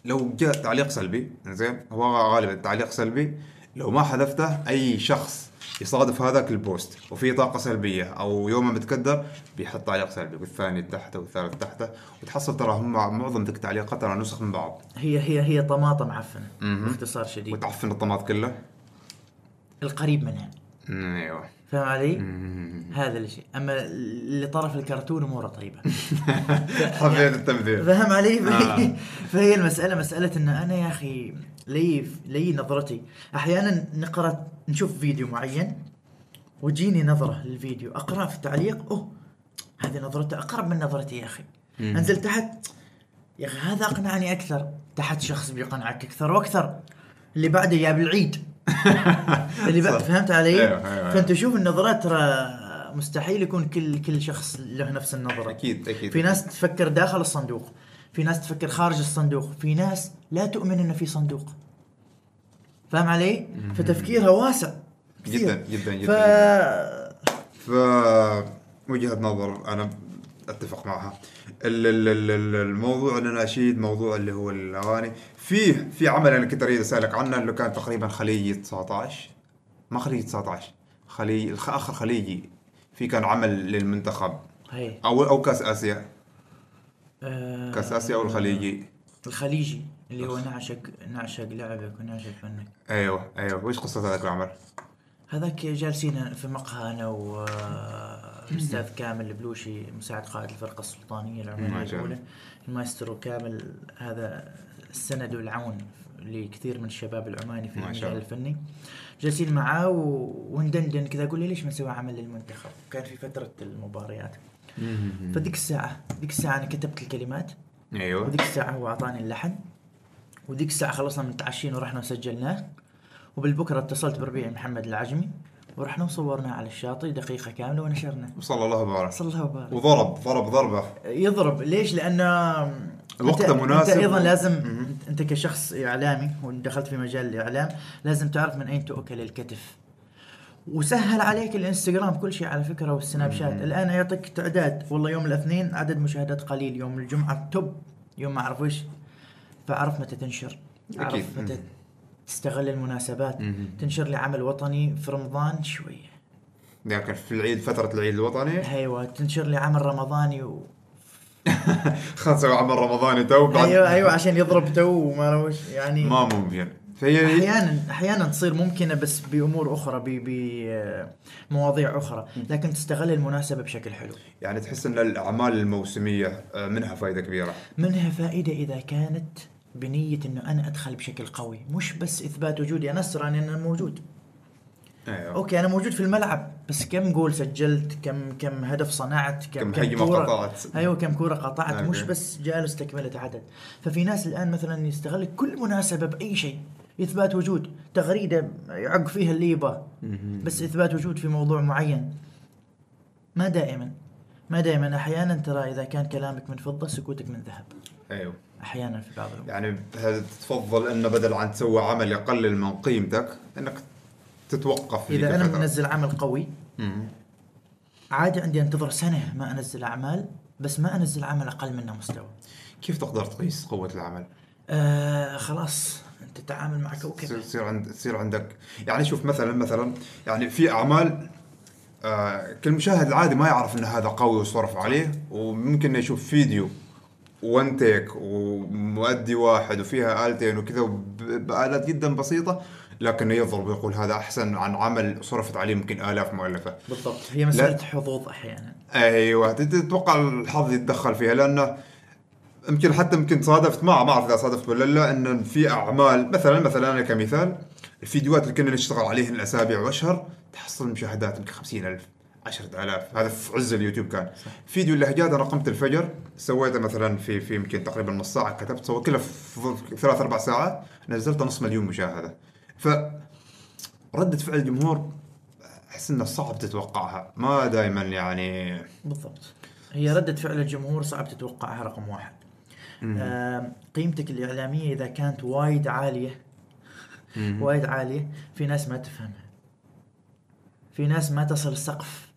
لو جاء تعليق سلبي زين هو غالبا تعليق سلبي. لو ما حذفته أي شخص يصادف هذاك البوست وفي طاقة سلبية أو يومه متكدر بيحط تعليق سلبي والثاني تحته والثالث تحته. وتحصل ترى هم معظم ذيك التعليقات ترى نسخ من بعض. هي هي هي طماطم معفنه. باختصار شديد. وتعفن الطماط كله؟ القريب منها. إيوه. فاهم علي؟ هذا الشيء. أما اللي طرف الكرتون اموره طيبة. حبيت التمثيل. فاهم علي؟ فهي, آه. فهي المسألة مسألة إن أنا يا أخي لي لي نظرتي. أحيانا نقرأ نشوف فيديو معين وتجيني نظرة للفيديو. أقرأ في التعليق أوه هذه نظرته أقرب من نظرتي يا أخي. أنزل تحت يا أخي هذا أقنعني أكثر. تحت شخص بيقنعك أكثر وأكثر. اللي بعده يا بالعيد. اللي بعد. فهمت علي؟ أيوه، أيوه، فانت شوف النظرات ترى مستحيل يكون كل كل شخص له نفس النظرة. أكيد أكيد. في ناس تفكر داخل الصندوق في ناس تفكر خارج الصندوق في ناس لا تؤمن إنه في صندوق. فاهم علي؟ فتفكيرها واسع كثير. جدا جدا ف جدا ف وجهة نظر أنا أتفق معها. الموضوع الاناشيد موضوع اللي هو الأغاني. في في عمل أنا كنت أريد أسألك عنه اللي كان تقريبا خليجي 19 ما خليجي 19 خليجي آخر خليجي. في كان عمل للمنتخب. هي أو أو كأس آسيا. آه، كأس آسيا أو الخليجي. الخليجي اللي هو نعشق نعشق لعبك ونعشق فنك. أيوه أيوه. وش قصة هذاك العمل؟ هذاك جالسين في مقهى أنا والاستاذ كامل البلوشي مساعد قائد الفرقة السلطانية ما العمانيه. الأولى. المايسترو كامل هذا السند والعون لكثير من الشباب العماني في المجال. الفني. جالسين معاه و- وندندن كذا أقول لي ليش ما نسوي عمل للمنتخب؟ كان في فترة المباريات. فديك الساعة ديك الساعة أنا كتبت الكلمات. أيوه. وديك الساعة هو أعطاني اللحن. وديك الساعة خلصنا متعشين ورحنا وسجلناه. وبالبكرة اتصلت بربيع محمد العجمي. ورحنا وصورناه على الشاطئ دقيقة كاملة ونشرناه صلى الله وبارك. صلى الله وبارك. وضرب ضرب ضربة. يضرب. ليش؟ وقته أنت- مناسب. أنت أيضا لازم. أنت كشخص إعلامي ودخلت في مجال الإعلام لازم تعرف من أين تؤكل الكتف. وسهل عليك الإنستغرام كل شيء على فكرة والسناب شات. الآن يعطيك تعداد. والله يوم الاثنين عدد مشاهدات قليل. يوم الجمعة توب. يوم ما أعرف وش. فأعرف متى تنشر. أعرف متى. تستغل المناسبات. مهم. تنشر لي عمل وطني في رمضان شوية لكن في العيد فترة العيد الوطني؟ أيوه تنشر لي عمل رمضاني و... نسوي عمل رمضاني تو بعد أيوه أيوه عشان يضرب تو وما يعني ما ممكن. فهي أحيانا أحيانا تصير ممكنة بس بأمور أخرى بمواضيع أخرى. لكن تستغل المناسبة بشكل حلو. يعني تحس إن الأعمال الموسمية آه، منها فائده كبيرة. منها فائدة إذا كانت بنية إنه أنا أدخل بشكل قوي مش بس إثبات وجودي أنا ترى أنا موجود. أيوه. okay أنا موجود في الملعب بس كم جول سجلت؟ كم كم هدف صنعت؟ كم هجمة كورة؟ قطعت. أيوة كم كورة قطعت okay. مش بس جالس تكملة عدد. ففي ناس الآن مثلا يستغل كل مناسبة بأي شيء إثبات وجود تغريدة يعق فيها اللي يبغى بس إثبات وجود في موضوع معين. ما دائما ما دائما أحيانا ترى إذا كان كلامك من فضة سكوتك من ذهب. أيوه. أحيانا في بعض الأمور يعني هل تفضل انه بدل عن تسوي عمل يقلل من قيمتك أنك تتوقف إذا أنا. منزل عمل قوي مم. عادي عندي انتظر سنة ما أنزل اعمال بس ما أنزل عمل أقل منه مستوى كيف تقدر تقيس قوة العمل؟ آه خلاص أنت تتعامل مع كوكب تصير عند تصير عندك يعني شوف مثلا مثلا يعني في أعمال آه كل مشاهد العادي ما يعرف إن هذا قوي وصرف عليه وممكن يشوف فيديو وان تيك ومؤدي واحد وفيها آلتين وكذا بآلات جدا بسيطة لكنه يضرب ويقول هذا أحسن عن عمل صرفت عليه يمكن آلاف مؤلفة. بالضبط. هي مسألة حظوظ أحيانا. أيوه. تتوقع الحظ يتدخل فيها لأنه يمكن حتى يمكن تصادفت معه ما أعرف إذا صادفت ولا لا إن في أعمال مثلا مثلا أنا كمثال الفيديوهات اللي كنا نشتغل عليهن الأسابيع وأشهر تحصل مشاهدات يمكن 50000 10000 هذا في عز اليوتيوب كان. فيديو اللهجات أنا قمت الفجر سويته مثلا في في يمكن تقريبا نص ساعة كتبت سويت كله في ثلاث أربع ساعات نزلت نص مليون مشاهدة. ف ردة فعل الجمهور أحس إنه صعب تتوقعها. ما دائما يعني. بالضبط. هي ردة فعل الجمهور صعب تتوقعها رقم واحد. آه قيمتك الإعلامية إذا كانت وايد عالية وايد عالية في ناس ما تفهمها. في ناس ما تصل سقف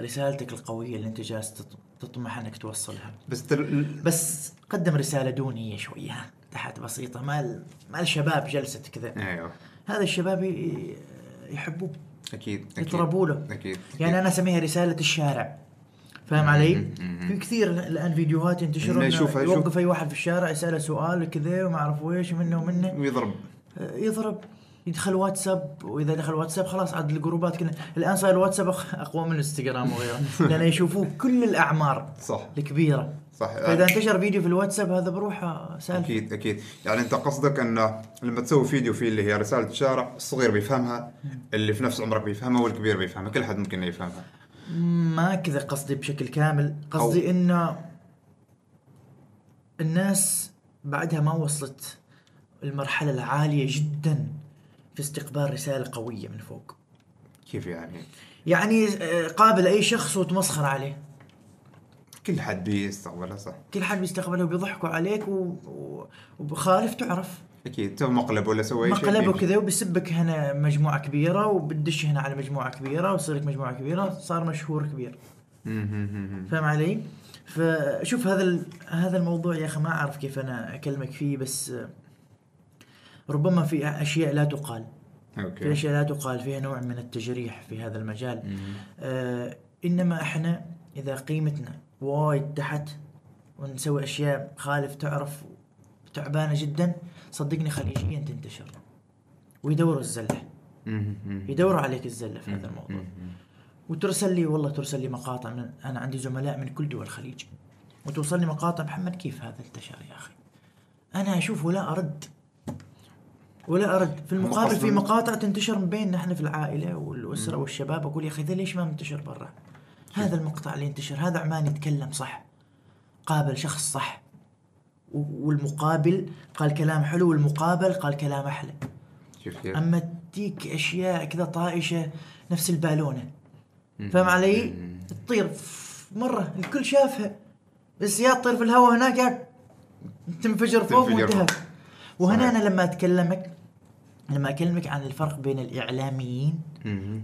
رسالتك القوية اللي أنت جالس تط- تطمح أنك توصلها. بس تل... بس قدم رسالة دونية شوية ها، تحت بسيطة. ما ال- ما الشباب جلست كذا. أيوه. هذا الشباب ي- يحبوه. أكيد أكيد. يطربوا له. أكيد يعني أنا أسميها رسالة الشارع. فاهم علي؟ في كثير الآن فيديوهات ينتشرون. يوقف أي واحد في الشارع يسأله سؤال كذا وما أعرف إيش منه ومنه. ويضرب. يضرب. يدخل واتساب وإذا دخل واتساب خلاص عاد الجروبات كلها الآن صار الواتساب أقوى من الإنستغرام وغيره. لأن يشوفوه كل الأعمار صح. الكبيرة. صح. فإذا انتشر فيديو في الواتساب هذا بروحه سالفه أكيد أكيد. يعني أنت قصدك انه لما تسوي فيديو فيه اللي هي رسالة الشارع الصغير بيفهمها اللي في نفس عمرك بيفهمها والكبير بيفهمها. كل حد ممكن يفهمها. ما كذا قصدي بشكل كامل. قصدي إنه الناس بعدها ما وصلت المرحلة العالية جدا. في استقبال رسالة قوية من فوق. كيف يعني؟ يعني آه، قابل أي شخص وتمسخر عليه. كل حد بيستقبلها صح. كل حد بيستقبله وبيضحكوا عليك و... و... وبخالف تعرف. أكيد. سوي مقلب ولا سوي شيء مقلب. وكذا وبيسبك هنا مجموعة كبيرة وبتدش هنا على مجموعة كبيرة وتصير لك مجموعة كبيرة صار مشهور كبير. فاهم علي؟ فشوف هذا ال- هذا الموضوع يا أخي ما أعرف كيف أنا أكلمك فيه بس ربما في أشياء لا تقال. في أوكي. أشياء لا تقال فيها نوع من التجريح في هذا المجال. آه إنما إحنا إذا قيمتنا وايد تحت ونسوي أشياء خالف تعرف تعبانة جدا صدقني خليجيا تنتشر ويدوروا الزلة. يدوروا عليك الزلة في هذا الموضوع. وترسل لي والله ترسل لي مقاطع من أنا عندي زملاء من كل دول الخليج. وتوصل لي مقاطع محمد كيف هذا انتشر يا أخي؟ أنا أشوف ولا أرد. ولا أرد. في المقابل في مقاطع تنتشر من بيننا إحنا في العائلة والأسرة والشباب أقول يا أخي ذا ليش ما منتشر برا؟ هذا المقطع اللي انتشر هذا عمان يتكلم صح قابل شخص صح والمقابل قال كلام حلو والمقابل قال كلام أحلى. شوف أما تجيك أشياء كذا طائشه نفس البالونة. فاهم علي؟ تطير مرة الكل شافها. بس يا تطير في الهواء هناك يا تنفجر فوق وانتهى. وهنا. أنا لما أتكلمك لما أكلمك عن الفرق بين الإعلاميين.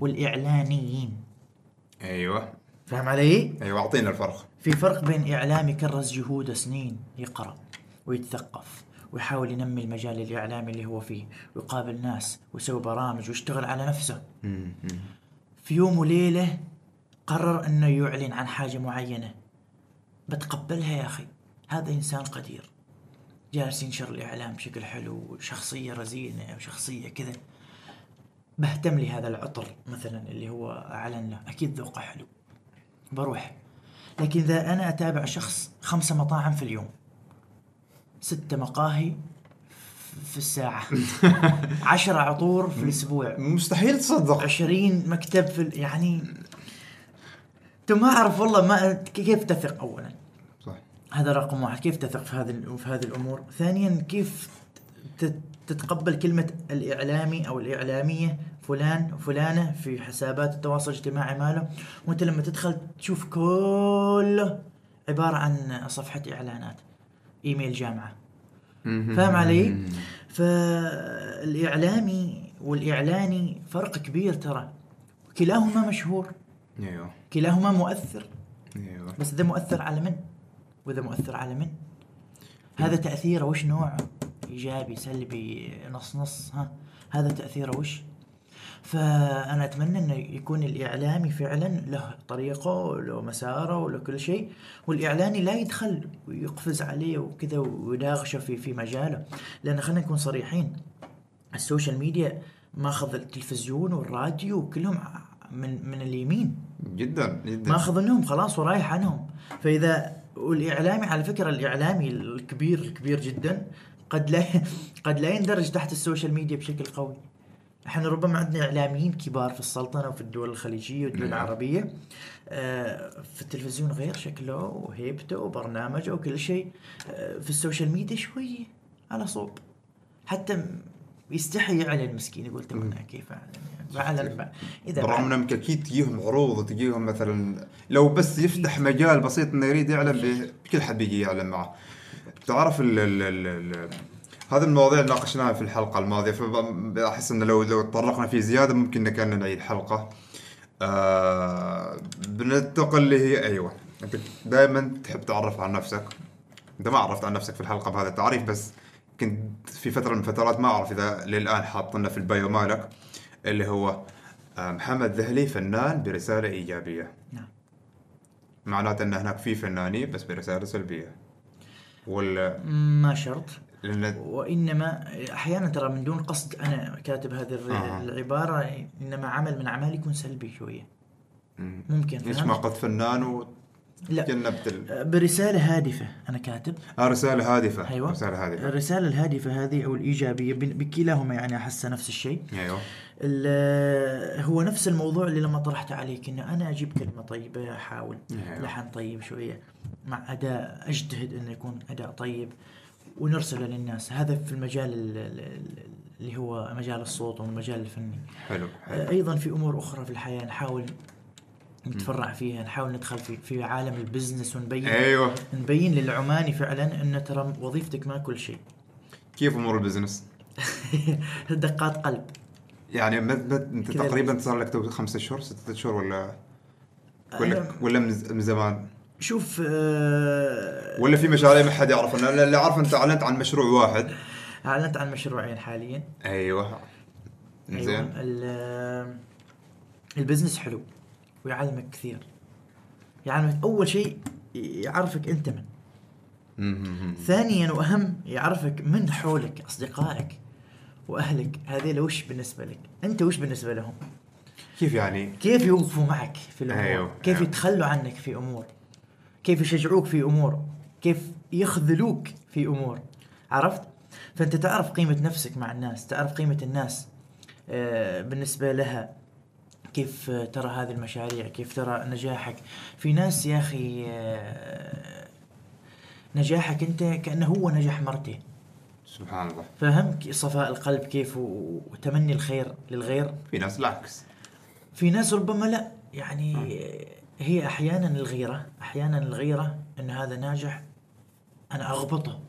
والإعلانيين. أيوه. فاهم علي؟ أيوه أعطينا الفرق. في فرق بين إعلامي كرس جهوده سنين يقرأ ويتثقف ويحاول ينمي المجال الإعلامي اللي هو فيه ويقابل ناس ويسوي برامج ويشتغل على نفسه. في يوم وليلة قرر إنه يعلن عن حاجة معينة. بتقبلها يا أخي. هذا إنسان قدير. جالس ينشر الإعلام بشكل حلو وشخصية رزينة وشخصية كذا. بهتم لي هذا العطر مثلا اللي هو أعلن له. أكيد ذوقه حلو. بروح. لكن إذا أنا أتابع شخص خمسة مطاعم في اليوم ستة مقاهي في الساعة. عشرة عطور في الأسبوع. مستحيل تصدق. 20 مكتب في ال- يعني. ما أعرف والله ما كيف تثق اولا؟ صح هذا رقم واحد. كيف تثق في هذه في هذه الأمور؟ ثانيا كيف تتقبل كلمة الإعلامي أو الإعلامية فلان وفلانة في حسابات التواصل الاجتماعي ماله؟ وأنت لما تدخل تشوف كله عبارة عن صفحة إعلانات إيميل جامعة. فاهم علي؟ فالإعلامي والإعلاني فرق كبير ترى. كلاهما مشهور. أيوه. كلاهما مؤثر. أيوه. بس ذا مؤثر على من؟ وإذا مؤثر على من؟ هذا تأثيره وش نوعه؟ إيجابي سلبي نص نص ها هذا تأثيره وش؟ فأنا أتمنى أنه يكون الإعلامي فعلا له طريقة وله مسارة وله كل شيء والإعلامي لا يدخل ويقفز عليه وكذا ويناقشه في في مجاله لأن خلينا نكون صريحين ال social media ماخذ التلفزيون والراديو كلهم من من اليمين جدا جدا ماخذ منهم خلاص ورايح عنهم فإذا والإعلامي على فكرة الإعلامي الكبير الكبير جدا قد لا قد لا يندرج تحت ال social media بشكل قوي. إحنا ربما عندنا إعلاميين كبار في السلطنة وفي الدول الخليجية والدول نعم. العربية آه، في التلفزيون غير شكله وهيبته وبرنامجه وكل شيء آه، في ال social media شوي على صوب. حتى يستحي يعلن مسكين يقول أنا كيف اعلن بعلن ب- إذا بالرغم انهم أكيد تجيهم عروض وتجيهم مثلا لو بس يفتح مجال بسيط إنه يريد يعلن ب- كل حد بيجي يعلن معه. تعرف ال ال ال ال هذه المواضيع اللي ناقشناها في الحلقة الماضية فاحس إنه لو لو تطرقنا فيه زيادة ممكن كان نعيد حلقة. آه بننتقل اللي هي أيوه. أنت دائما تحب تعرف عن نفسك. أنت ما عرفت عن نفسك في الحلقة بهذا التعريف بس كنت في فترة من الفترات ما أعرف إذا للآن حاطنا في البايو مالك. اللي هو آه، محمد ذهلي فنان برسالة إيجابية. نعم. معناته إن هناك في فنانين بس برسالة سلبية. ولا ما شرط. لأن وإنما أحيانا ترى من دون قصد أنا كاتب هذه الر- آه. العبارة إنما عمل من اعمالي يكون سلبي شوية. ممكن ليش؟ ما قد فنان لا. وتجنبت ال... برسالة هادفة أنا كاتب. آه رسالة هادفة. أيوه. رسالة هادفة. الرسالة الهادفة هذه أو الإيجابية بن- بكلاهما يعني أحس نفس الشيء. أيوه. ال- هو نفس الموضوع اللي لما طرحت عليك ان أنا أجيب كلمة طيبة أحاول أيوة. لحن طيب شوية مع أداء أجتهد إنه يكون أداء طيب ونرسله للناس. هذا في المجال ال- ال- اللي هو مجال الصوت والمجال الفني. حلو حلو. أيضا في أمور أخرى في الحياة نحاول نتفرع فيها نحاول ندخل في في عالم ال business ونبين أيوه. نبين للعماني فعلا إن ترى وظيفتك ما كل شيء. كيف أمور ال business؟ دقات قلب. يعني مد مد انت تقريبا صار لك تو خمسة شهور ستة شهور ولا ولا أنا- ولا من زمان؟ شوف آه، ولا في مشاريع ما حد يعرف أنا اللي اعرف أنت أعلنت عن مشروع واحد. أعلنت عن مشروعين حاليا. أيوه. أيوه. زين. ال- البزنس حلو ويعلمك كثير. يعلمك أول شيء يعرفك أنت من. ثانيا وأهم يعرفك من حولك أصدقائك. وأهلك. هذيلا وش بالنسبة لك؟ أنت وش بالنسبة لهم؟ كيف يعني؟ كيف يوقفوا معك في الأمور؟ أيوه، كيف أيوه. يتخلوا عنك في أمور؟ كيف يشجعوك في أمور؟ كيف يخذلوك في أمور؟ عرفت؟ فأنت تعرف قيمة نفسك مع الناس تعرف قيمة الناس آه، بالنسبة لها. كيف ترى هذه المشاريع؟ كيف ترى نجاحك؟ في ناس يا أخي آه، نجاحك أنت كأنه هو نجاح مرتين سبحان الله. فاهم صفاء القلب كيف وتمني الخير للغير؟ في ناس العكس في ناس ربما لا. يعني هي أحيانا الغيرة أحيانا الغيرة أن هذا ناجح أنا أغبطه.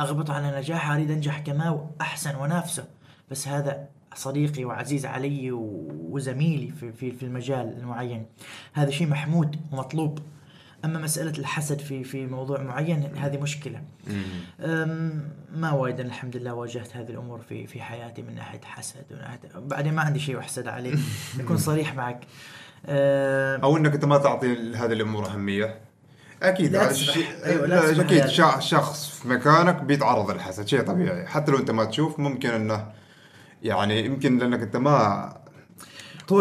أغبط على نجاحه أريد أنجح كما واحسن ونافسه. بس هذا صديقي وعزيز علي وزميلي في في في المجال المعين. هذا شيء محمود ومطلوب. أما مسألة الحسد في في موضوع معين هذه مشكلة. ما وايد الحمد لله واجهت هذه الأمور في في حياتي من ناحية حسد بعدين ما عندي شيء أحسد عليه. أكون صريح معك. أو إنك أنت ما تعطي هذه الأمور أهمية. أكيد لا أيوة، لا أكيد شخص في مكانك بيتعرض للحسد شيء طبيعي. حتى لو أنت ما تشوف ممكن إنه يعني يمكن لأنك أنت ما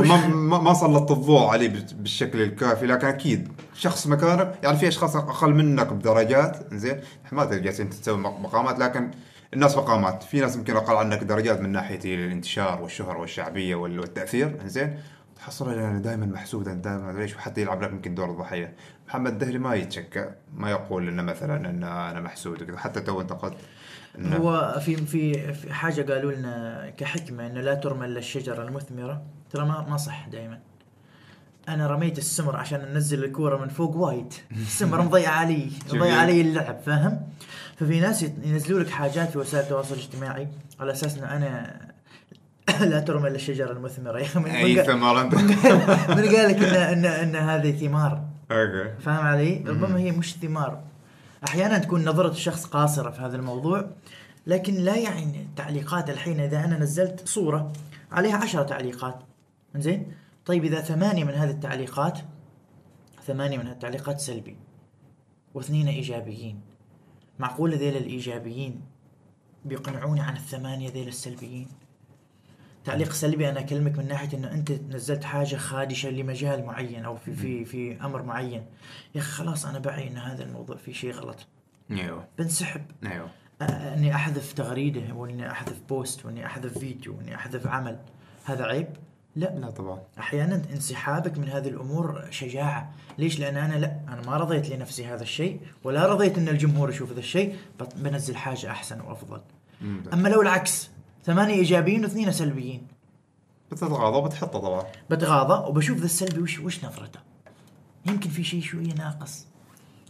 ما ما ما سلطت الضوء عليه بال- بالشكل الكافي لكن أكيد شخص مكانك يعني في أشخاص أقل منك بدرجات زين ما تقدر جالس انت تسوي مق- مقامات لكن الناس مقامات. في ناس يمكن أقل عنك درجات من ناحية الانتشار والشهرة والشعبية وال- والتأثير زين تحصل أنا دائما محسود أنا دائما ليش وحتى يلعب لك يمكن دور الضحيه محمد الذهلي ما يتشكى ما يقول إنه مثلا ان أنا محسود وكذا حتى تو انتقد إنه- هو في في في حاجة قالوا لنا كحكمة إنه لا ترمى إلا الشجرة المثمرة. ترى ما ما صح دائما أنا رميت السمر عشان أنزل الكورة من فوق وايد. السمر مضيع علي مضيع. علي اللعب فاهم؟ ففي ناس ينزلوا لك حاجات في وسائل التواصل الاجتماعي على أساس إن أنا لا ترمى إلا الشجره المثمره يا أخي من, أي من, قال- ثمر انت من قال لك ان ان إن هذه ثمار. أوكي. فاهم علي؟ ربما هي مش ثمار. أحيانا تكون نظرة الشخص قاصرة في هذا الموضوع لكن لا يعني التعليقات الحين إذا أنا نزلت صورة عليها عشرة تعليقات. زين طيب إذا ثمانية من هذه التعليقات ثمانية من هذه التعليقات سلبي واثنين إيجابيين. معقول ذيل الإيجابيين بيقنعوني عن الثمانية ذيل السلبيين؟ تعليق سلبي أنا أكلمك من ناحية إنه أنت نزلت حاجة خادشة لمجال معين أو في في في أمر معين. يا أخي خلاص أنا بعي إن هذا الموضوع فيه شيء غلط. أيوه. بنسحب. أيوه. إني أحذف تغريدة وإني أحذف بوست وإني أحذف فيديو وإني أحذف عمل. هذا عيب؟ لا لا طبعا. أحيانا انسحابك من هذه الأمور شجاعة. ليش؟ لأن أنا لا أنا ما رضيت لنفسي هذا الشيء ولا رضيت إن الجمهور يشوف هذا الشيء بنزل حاجة أحسن وأفضل. مم. أما لو العكس ثمانية إيجابيين واثنين سلبيين. بتتغاضى وبتحطه طبعا. بتغاضى وبشوف ذا السلبي وش وش نظرته يمكن في شيء شوية ناقص.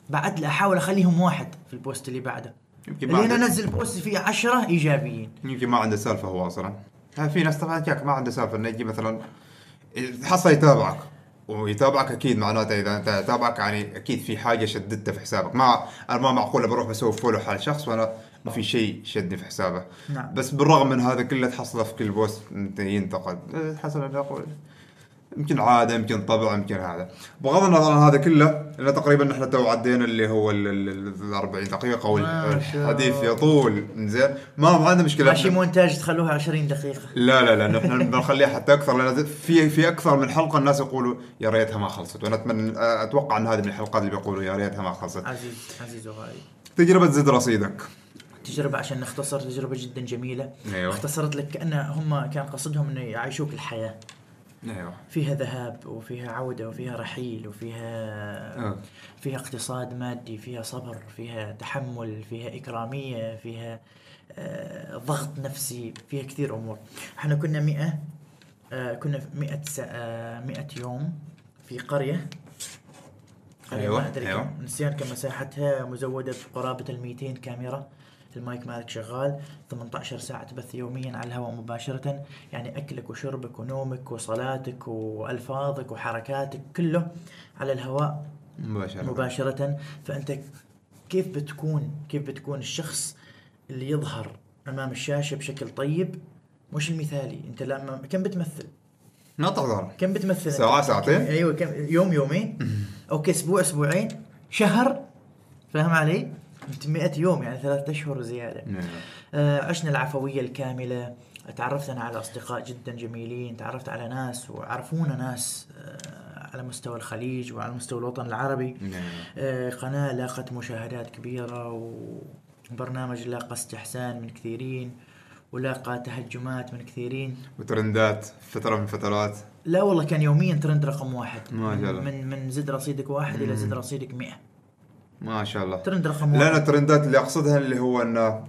بعد لا أحاول أخليهم واحد في ال post اللي بعده. يمكن ما اللي أنا أنزل post فيه عشرة إيجابيين. يمكن ما عنده سالفة هو أصلا. في ناس طبعا جاك ما عنده سالفة إنه يجي مثلا حصل يتابعك ويتابعك أكيد معناته إذا أنت يتابعك يعني أكيد في حاجة شددتها في حسابك. ما أنا ما معقولة بروح بسوي follow على شخص وأنا ما في شيء شدني في حسابه. نعم. بس بالرغم من هذا كله تحصله في كل post ينتقد. إيه، حسن أنا أقول. يمكن عادة يمكن طبع يمكن هذا. بغض النظر عن هذا كله لأن تقريبا إحنا تو عدينا اللي هو ال- ال- ال 40 دقيقة والحديث يطول. زين. ما ما عندنا مشكلة. ماشي مونتاج تخلوها 20 دقيقة. لا لا لا نحن بنخليها حتى أكثر لأن في في أكثر من حلقة الناس يقولوا يا ريتها ما خلصت. وأنا اتمنى أتوقع إن هذه من الحلقات اللي بيقولوا يا ريتها ما خلصت. عزيز عزيز وغالي. تجربة زد رصيدك. تجربة عشان نختصر تجربة جدا جميلة. أيوه. اختصرت لك كأن هم كان قصدهم إنه يعيشوك الحياة. أيوه فيها ذهاب وفيها عودة وفيها رحيل وفيها آه. فيها اقتصاد مادي فيها صبر فيها تحمل فيها إكرامية فيها آه، ضغط نفسي فيها كثير أمور. إحنا كنا مئة آه، كنا في مئة, سا- آه، مئة يوم في قرية. قرية أيوة، ما نسيان كم مساحتها مزودة بقرابة ال 200 كاميرا. المايك مالك شغال. 18 ساعة تبث يوميا على الهواء مباشرة. يعني أكلك وشربك ونومك وصلاتك وألفاظك وحركاتك كله على الهواء مباشرة. مباشرة. فأنت كيف بتكون كيف بتكون الشخص اللي يظهر أمام الشاشة بشكل طيب؟ مش المثالي. أنت لما كم بتمثل؟ ما تحضر كم بتمثل؟ ساعة، ساعتين؟ أيوه كم؟ يوم يومين؟ أوكي أسبوع أسبوعين؟ شهر؟ فاهم علي؟ انت 100 يوم يعني ثلاثة أشهر وزياده نعم. آه، عشنا العفوية الكاملة. تعرفت أنا على أصدقاء جدا جميلين تعرفت على ناس وعرفونا ناس آه، على مستوى الخليج وعلى مستوى الوطن العربي. نعم. آه، قناة لاقت مشاهدات كبيرة وبرنامج لاقى استحسان من كثيرين ولاقى تهجمات من كثيرين. وترندات فترة من فترات. لا والله كان يوميا ترند رقم واحد. ما. من من زد رصيدك واحد إلى زد رصيدك 100 ما شاء الله. ترند رقم لا أنا واحد الترندات اللي أقصدها اللي هو انه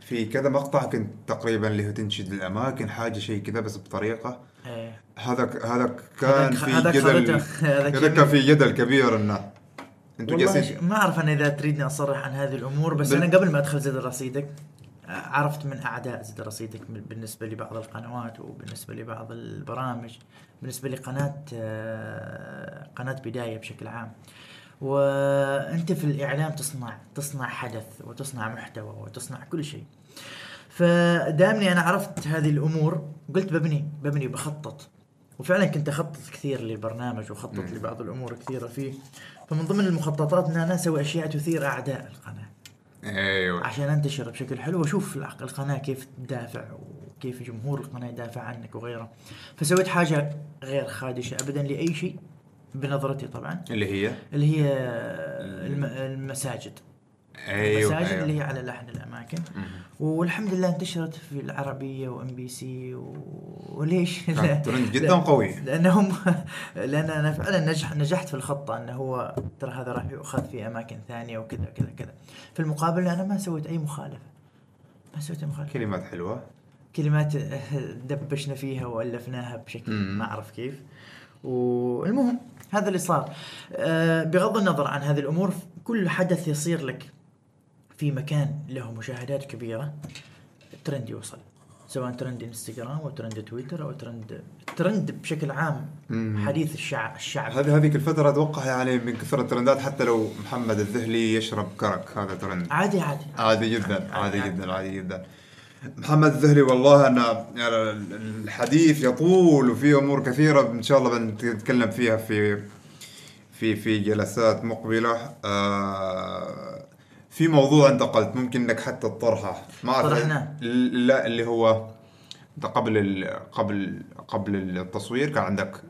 في كذا مقطع كنت تقريبا اللي هو تنشد الأماكن حاجة شيء كذا بس بطريقة. إيه. هذا هذا كان في جدل هذا كان في جدل كبير انه أنتوا جالسين ما أعرف أنا إذا تريدني أصرح عن هذه الأمور بس بال- أنا قبل ما أدخل زد رصيدك عرفت من أعداء زد رصيدك بالنسبة لبعض القنوات وبالنسبة لبعض البرامج بالنسبة لقناة آه، قناة بداية بشكل عام. وأنت في الإعلام تصنع تصنع حدث وتصنع محتوى وتصنع كل شيء. فدامني أنا عرفت هذه الأمور قلت ببني ببني بخطط. وفعلا كنت أخطط كثير للبرنامج وأخطط لبعض الأمور كثيرة فيه. فمن ضمن المخططات إن أنا أسوي أشياء تثير أعداء القناة. أيوه. عشان أنتشر بشكل حلو وأشوف الق- القناة كيف تدافع وكيف جمهور القناة يدافع عنك وغيره. فسويت حاجة غير خادشة ابدا لأي شيء. بنظرتي طبعا. اللي هي؟ اللي هي الم- المساجد. أيوه المساجد أيوة. اللي هي على لحن الأماكن. مم. والحمد لله انتشرت في العربية وام بي سي وليش؟ كان ترند جدا قوي. لأنهم لأن أنا فعلا نجح نجحت في الخطة إنه هو ترى هذا راح يؤخذ في أماكن ثانية وكذا كذا كذا. في المقابل أنا ما سويت أي مخالفة. ما سويت أي مخالفة. كلمات حلوة. كلمات دبشنا فيها وألفناها بشكل مم. ما أعرف كيف. والمهم هذا اللي صار. آه، بغض النظر عن هذه الأمور كل حدث يصير لك في مكان له مشاهدات كبيرة. الترند يوصل سواء ترند إنستغرام أو ترند تويتر أو trend trend بشكل عام. حديث الشعب الشعب. هذه هذيك الفترة أتوقع يعني من كثر الترندات حتى لو محمد الذهلي يشرب كرك هذا ترند. عادي عادي. عادي جدا عادي عادي عادي. جدا عادي جدا. محمد الذهلي والله أنا الحديث يطول وفي أمور كثيرة إن شاء الله بنتكلم فيها في في في جلسات مقبلة. آه في موضوع انت قلت ممكن إنك حتى تطرحه. ما طرحناه. لا اللي هو أنت قبل ال قبل قبل التصوير كان عندك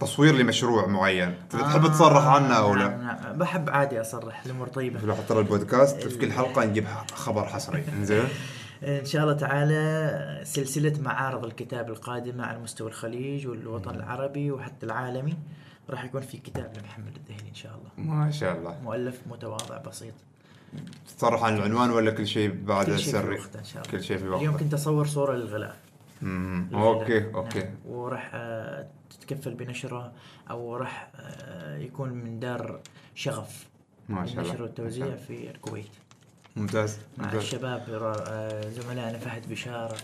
تصوير لمشروع معين. تحب تصرح عنه أو لا؟ نعم نعم. بحب عادي أصرح الأمور طيبة. لو ترى البودكاست في كل حلقه نجيب خبر حصري. إنزين. إن شاء الله تعالى سلسلة معارض الكتاب القادمة على مستوى الخليج والوطن العربي وحتى العالمي. راح يكون في كتاب لمحمد الذهلي إن شاء الله. ما شاء الله. مؤلف متواضع بسيط. تصرح عن العنوان ولا كل شيء بعد كل شيء في سري؟ وقته إن شاء الله. كل شيء في اليوم وقته كنت أصور صورة للغلاف مم. للغلاف. okay نعم. okay. وراح آه، تتكفل بنشرها أو راح آه، يكون من دار شغف. ما شاء الله. النشر والتوزيع شاء في الكويت. ممتاز مع ممتاز. الشباب آه، زملائنا فهد بشارة.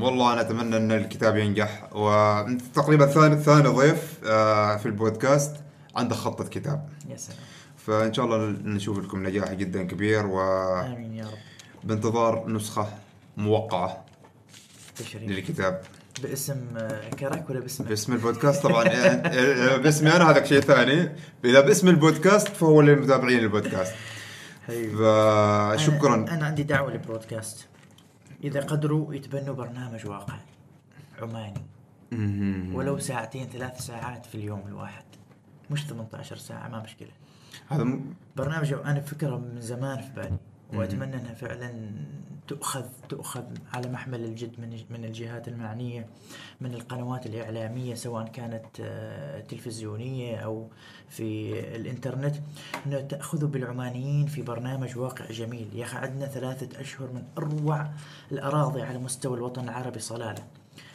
والله أنا أتمنى أن الكتاب ينجح. وانت تقريبا ثاني ثاني ضيف آه، في البودكاست عنده خطه كتاب يا سلام. فإن شاء الله نشوف لكم نجاح جدا كبير آمين يا رب. وبانتظار نسخة موقعة تشريف. للكتاب. باسم آه، كرك ولا باسم باسم البودكاست طبعا باسمي أنا هذاك شيء ثاني. إذا باسم البودكاست فهو للمتابعين البودكاست. فشكرا. أنا, أنا عندي دعوة للبرودكاست. إذا قدروا يتبنوا برنامج واقع عماني. ولو ساعتين ثلاث ساعات في اليوم الواحد. مش 18 ساعة ما مشكلة. هذا برنامج أنا فكرة من زمان في بالي. وأتمنى أنها فعلا تؤخذ تؤخذ على محمل الجد من من الجهات المعنية من القنوات الإعلامية سواء كانت آه، تلفزيونية أو في الإنترنت أنه تأخذوا بالعمانيين في برنامج واقع جميل. يا أخي عندنا ثلاثة أشهر من أروع الأراضي على مستوى الوطن العربي صلالة.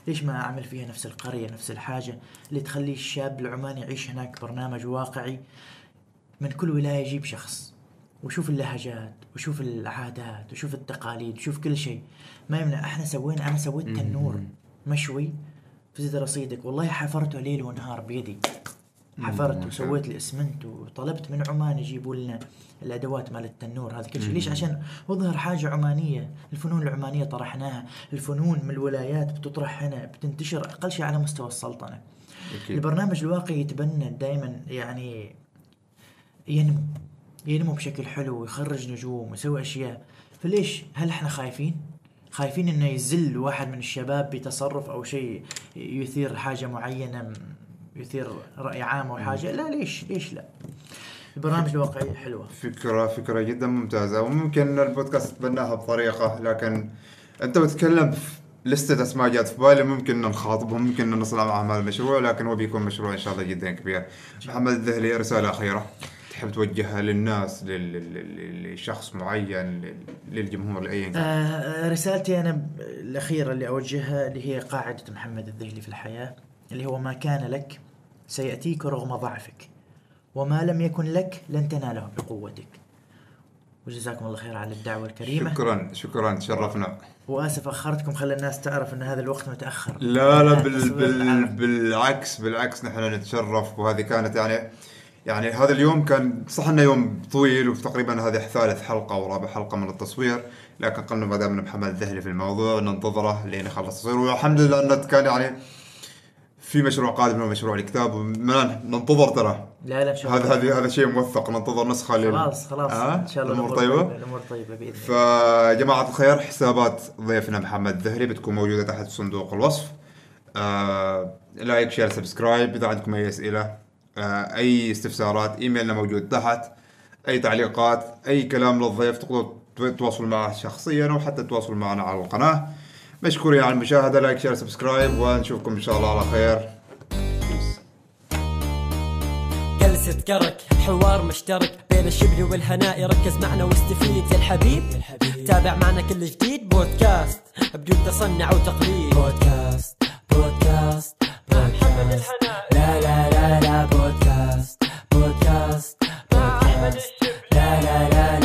ليش ما أعمل فيها نفس القرية نفس الحاجة؟ اللي تخلي الشاب العماني يعيش هناك برنامج واقعي من كل ولاية يجيب شخص. وشوف اللهجات وشوف العادات وشوف التقاليد وشوف كل شيء. ما يمنع إحنا سوينا أنا سويت تنور. مشوي في زيت رصيدك. والله حفرته ليل ونهار بيدي. حفرت وسويت الاسمنت وطلبت من عمان يجيبوا لنا الأدوات مال التنور. هذا كل شيء. ليش؟ عشان اظهر حاجة عمانية. الفنون العمانية طرحناها. الفنون من الولايات بتطرح هنا بتنتشر أقل شيء على مستوى السلطنة. أكيد. البرنامج الواقعي يتبنى دائما يعني ينمو. ينمو بشكل حلو ويخرج نجوم ويسوي أشياء. فليش؟ هل إحنا خايفين؟ خايفين إنه يزل واحد من الشباب بتصرف أو شيء يثير حاجة معينة يثير رأي عام أو حاجة؟ لا ليش؟ ليش لا؟ البرامج الواقعيه حلوة. فكرة فكرة جدا ممتازة وممكن البودكاست تبناها بطريقة لكن أنت بتتكلم لستة أسماء جات في بالي ممكن نخاطبهم ممكن نصنع معهم هذا المشروع لكن هو بيكون مشروع إن شاء الله جدا كبير. محمد الذهلي رسالة أخيرة. تحب توجهها للناس لل- لل- لل- لشخص معين لل- للجمهور لاي كان آه رسالتي أنا الأخيرة اللي أوجهها اللي هي قاعدة محمد الذهلي في الحياة اللي هو ما كان لك سيأتيك رغم ضعفك وما لم يكن لك لن تناله بقوتك. وجزاكم الله خير على الدعوة الكريمة. شكرا شكرا تشرفنا. وأسف أخرتكم خلى الناس تعرف إن هذا الوقت متأخر. لا لا بال بال. بالعكس بالعكس نحن نتشرف وهذه كانت يعني يعني هذا اليوم كان صح إنه يوم طويل وتقريبا هذه ثالث حلقة ورابع حلقة من التصوير لكن قلنا ما دام محمد الذهلي في الموضوع ننتظره لين يخلص التصوير. والحمد لله انه كان يعني في مشروع قادم هو مشروع الكتاب ننتظر ترى. لا لا هذا هذا هذا شيء موثق ننتظر نسخة لل- خلاص خلاص. آه؟ إن شاء الله الأمور طيبة؟ الأمور طيبة بإذن الله. فجماعة الخير حسابات ضيفنا محمد الذهلي بتكون موجودة تحت صندوق الوصف. آه like share subscribe. إذا عندكم أي أسئلة آه، أي استفسارات إيميلنا موجود تحت أي تعليقات أي كلام للضيف تقدروا تتواصل معه شخصيا أو حتى تتواصل معنا على القناة. مشكورين على المشاهدة like share subscribe ونشوفكم إن شاء الله على خير. جلسة كرك حوار مشترك بين الشبل والهناء. ركز معنا واستفيد يا الحبيب, الحبيب تابع معنا كل جديد. بودكاست بدون تصنع وتقليد. بودكاست بودكاست بودكاست, بودكاست. لا لا لا. diamonds. Da da da. da.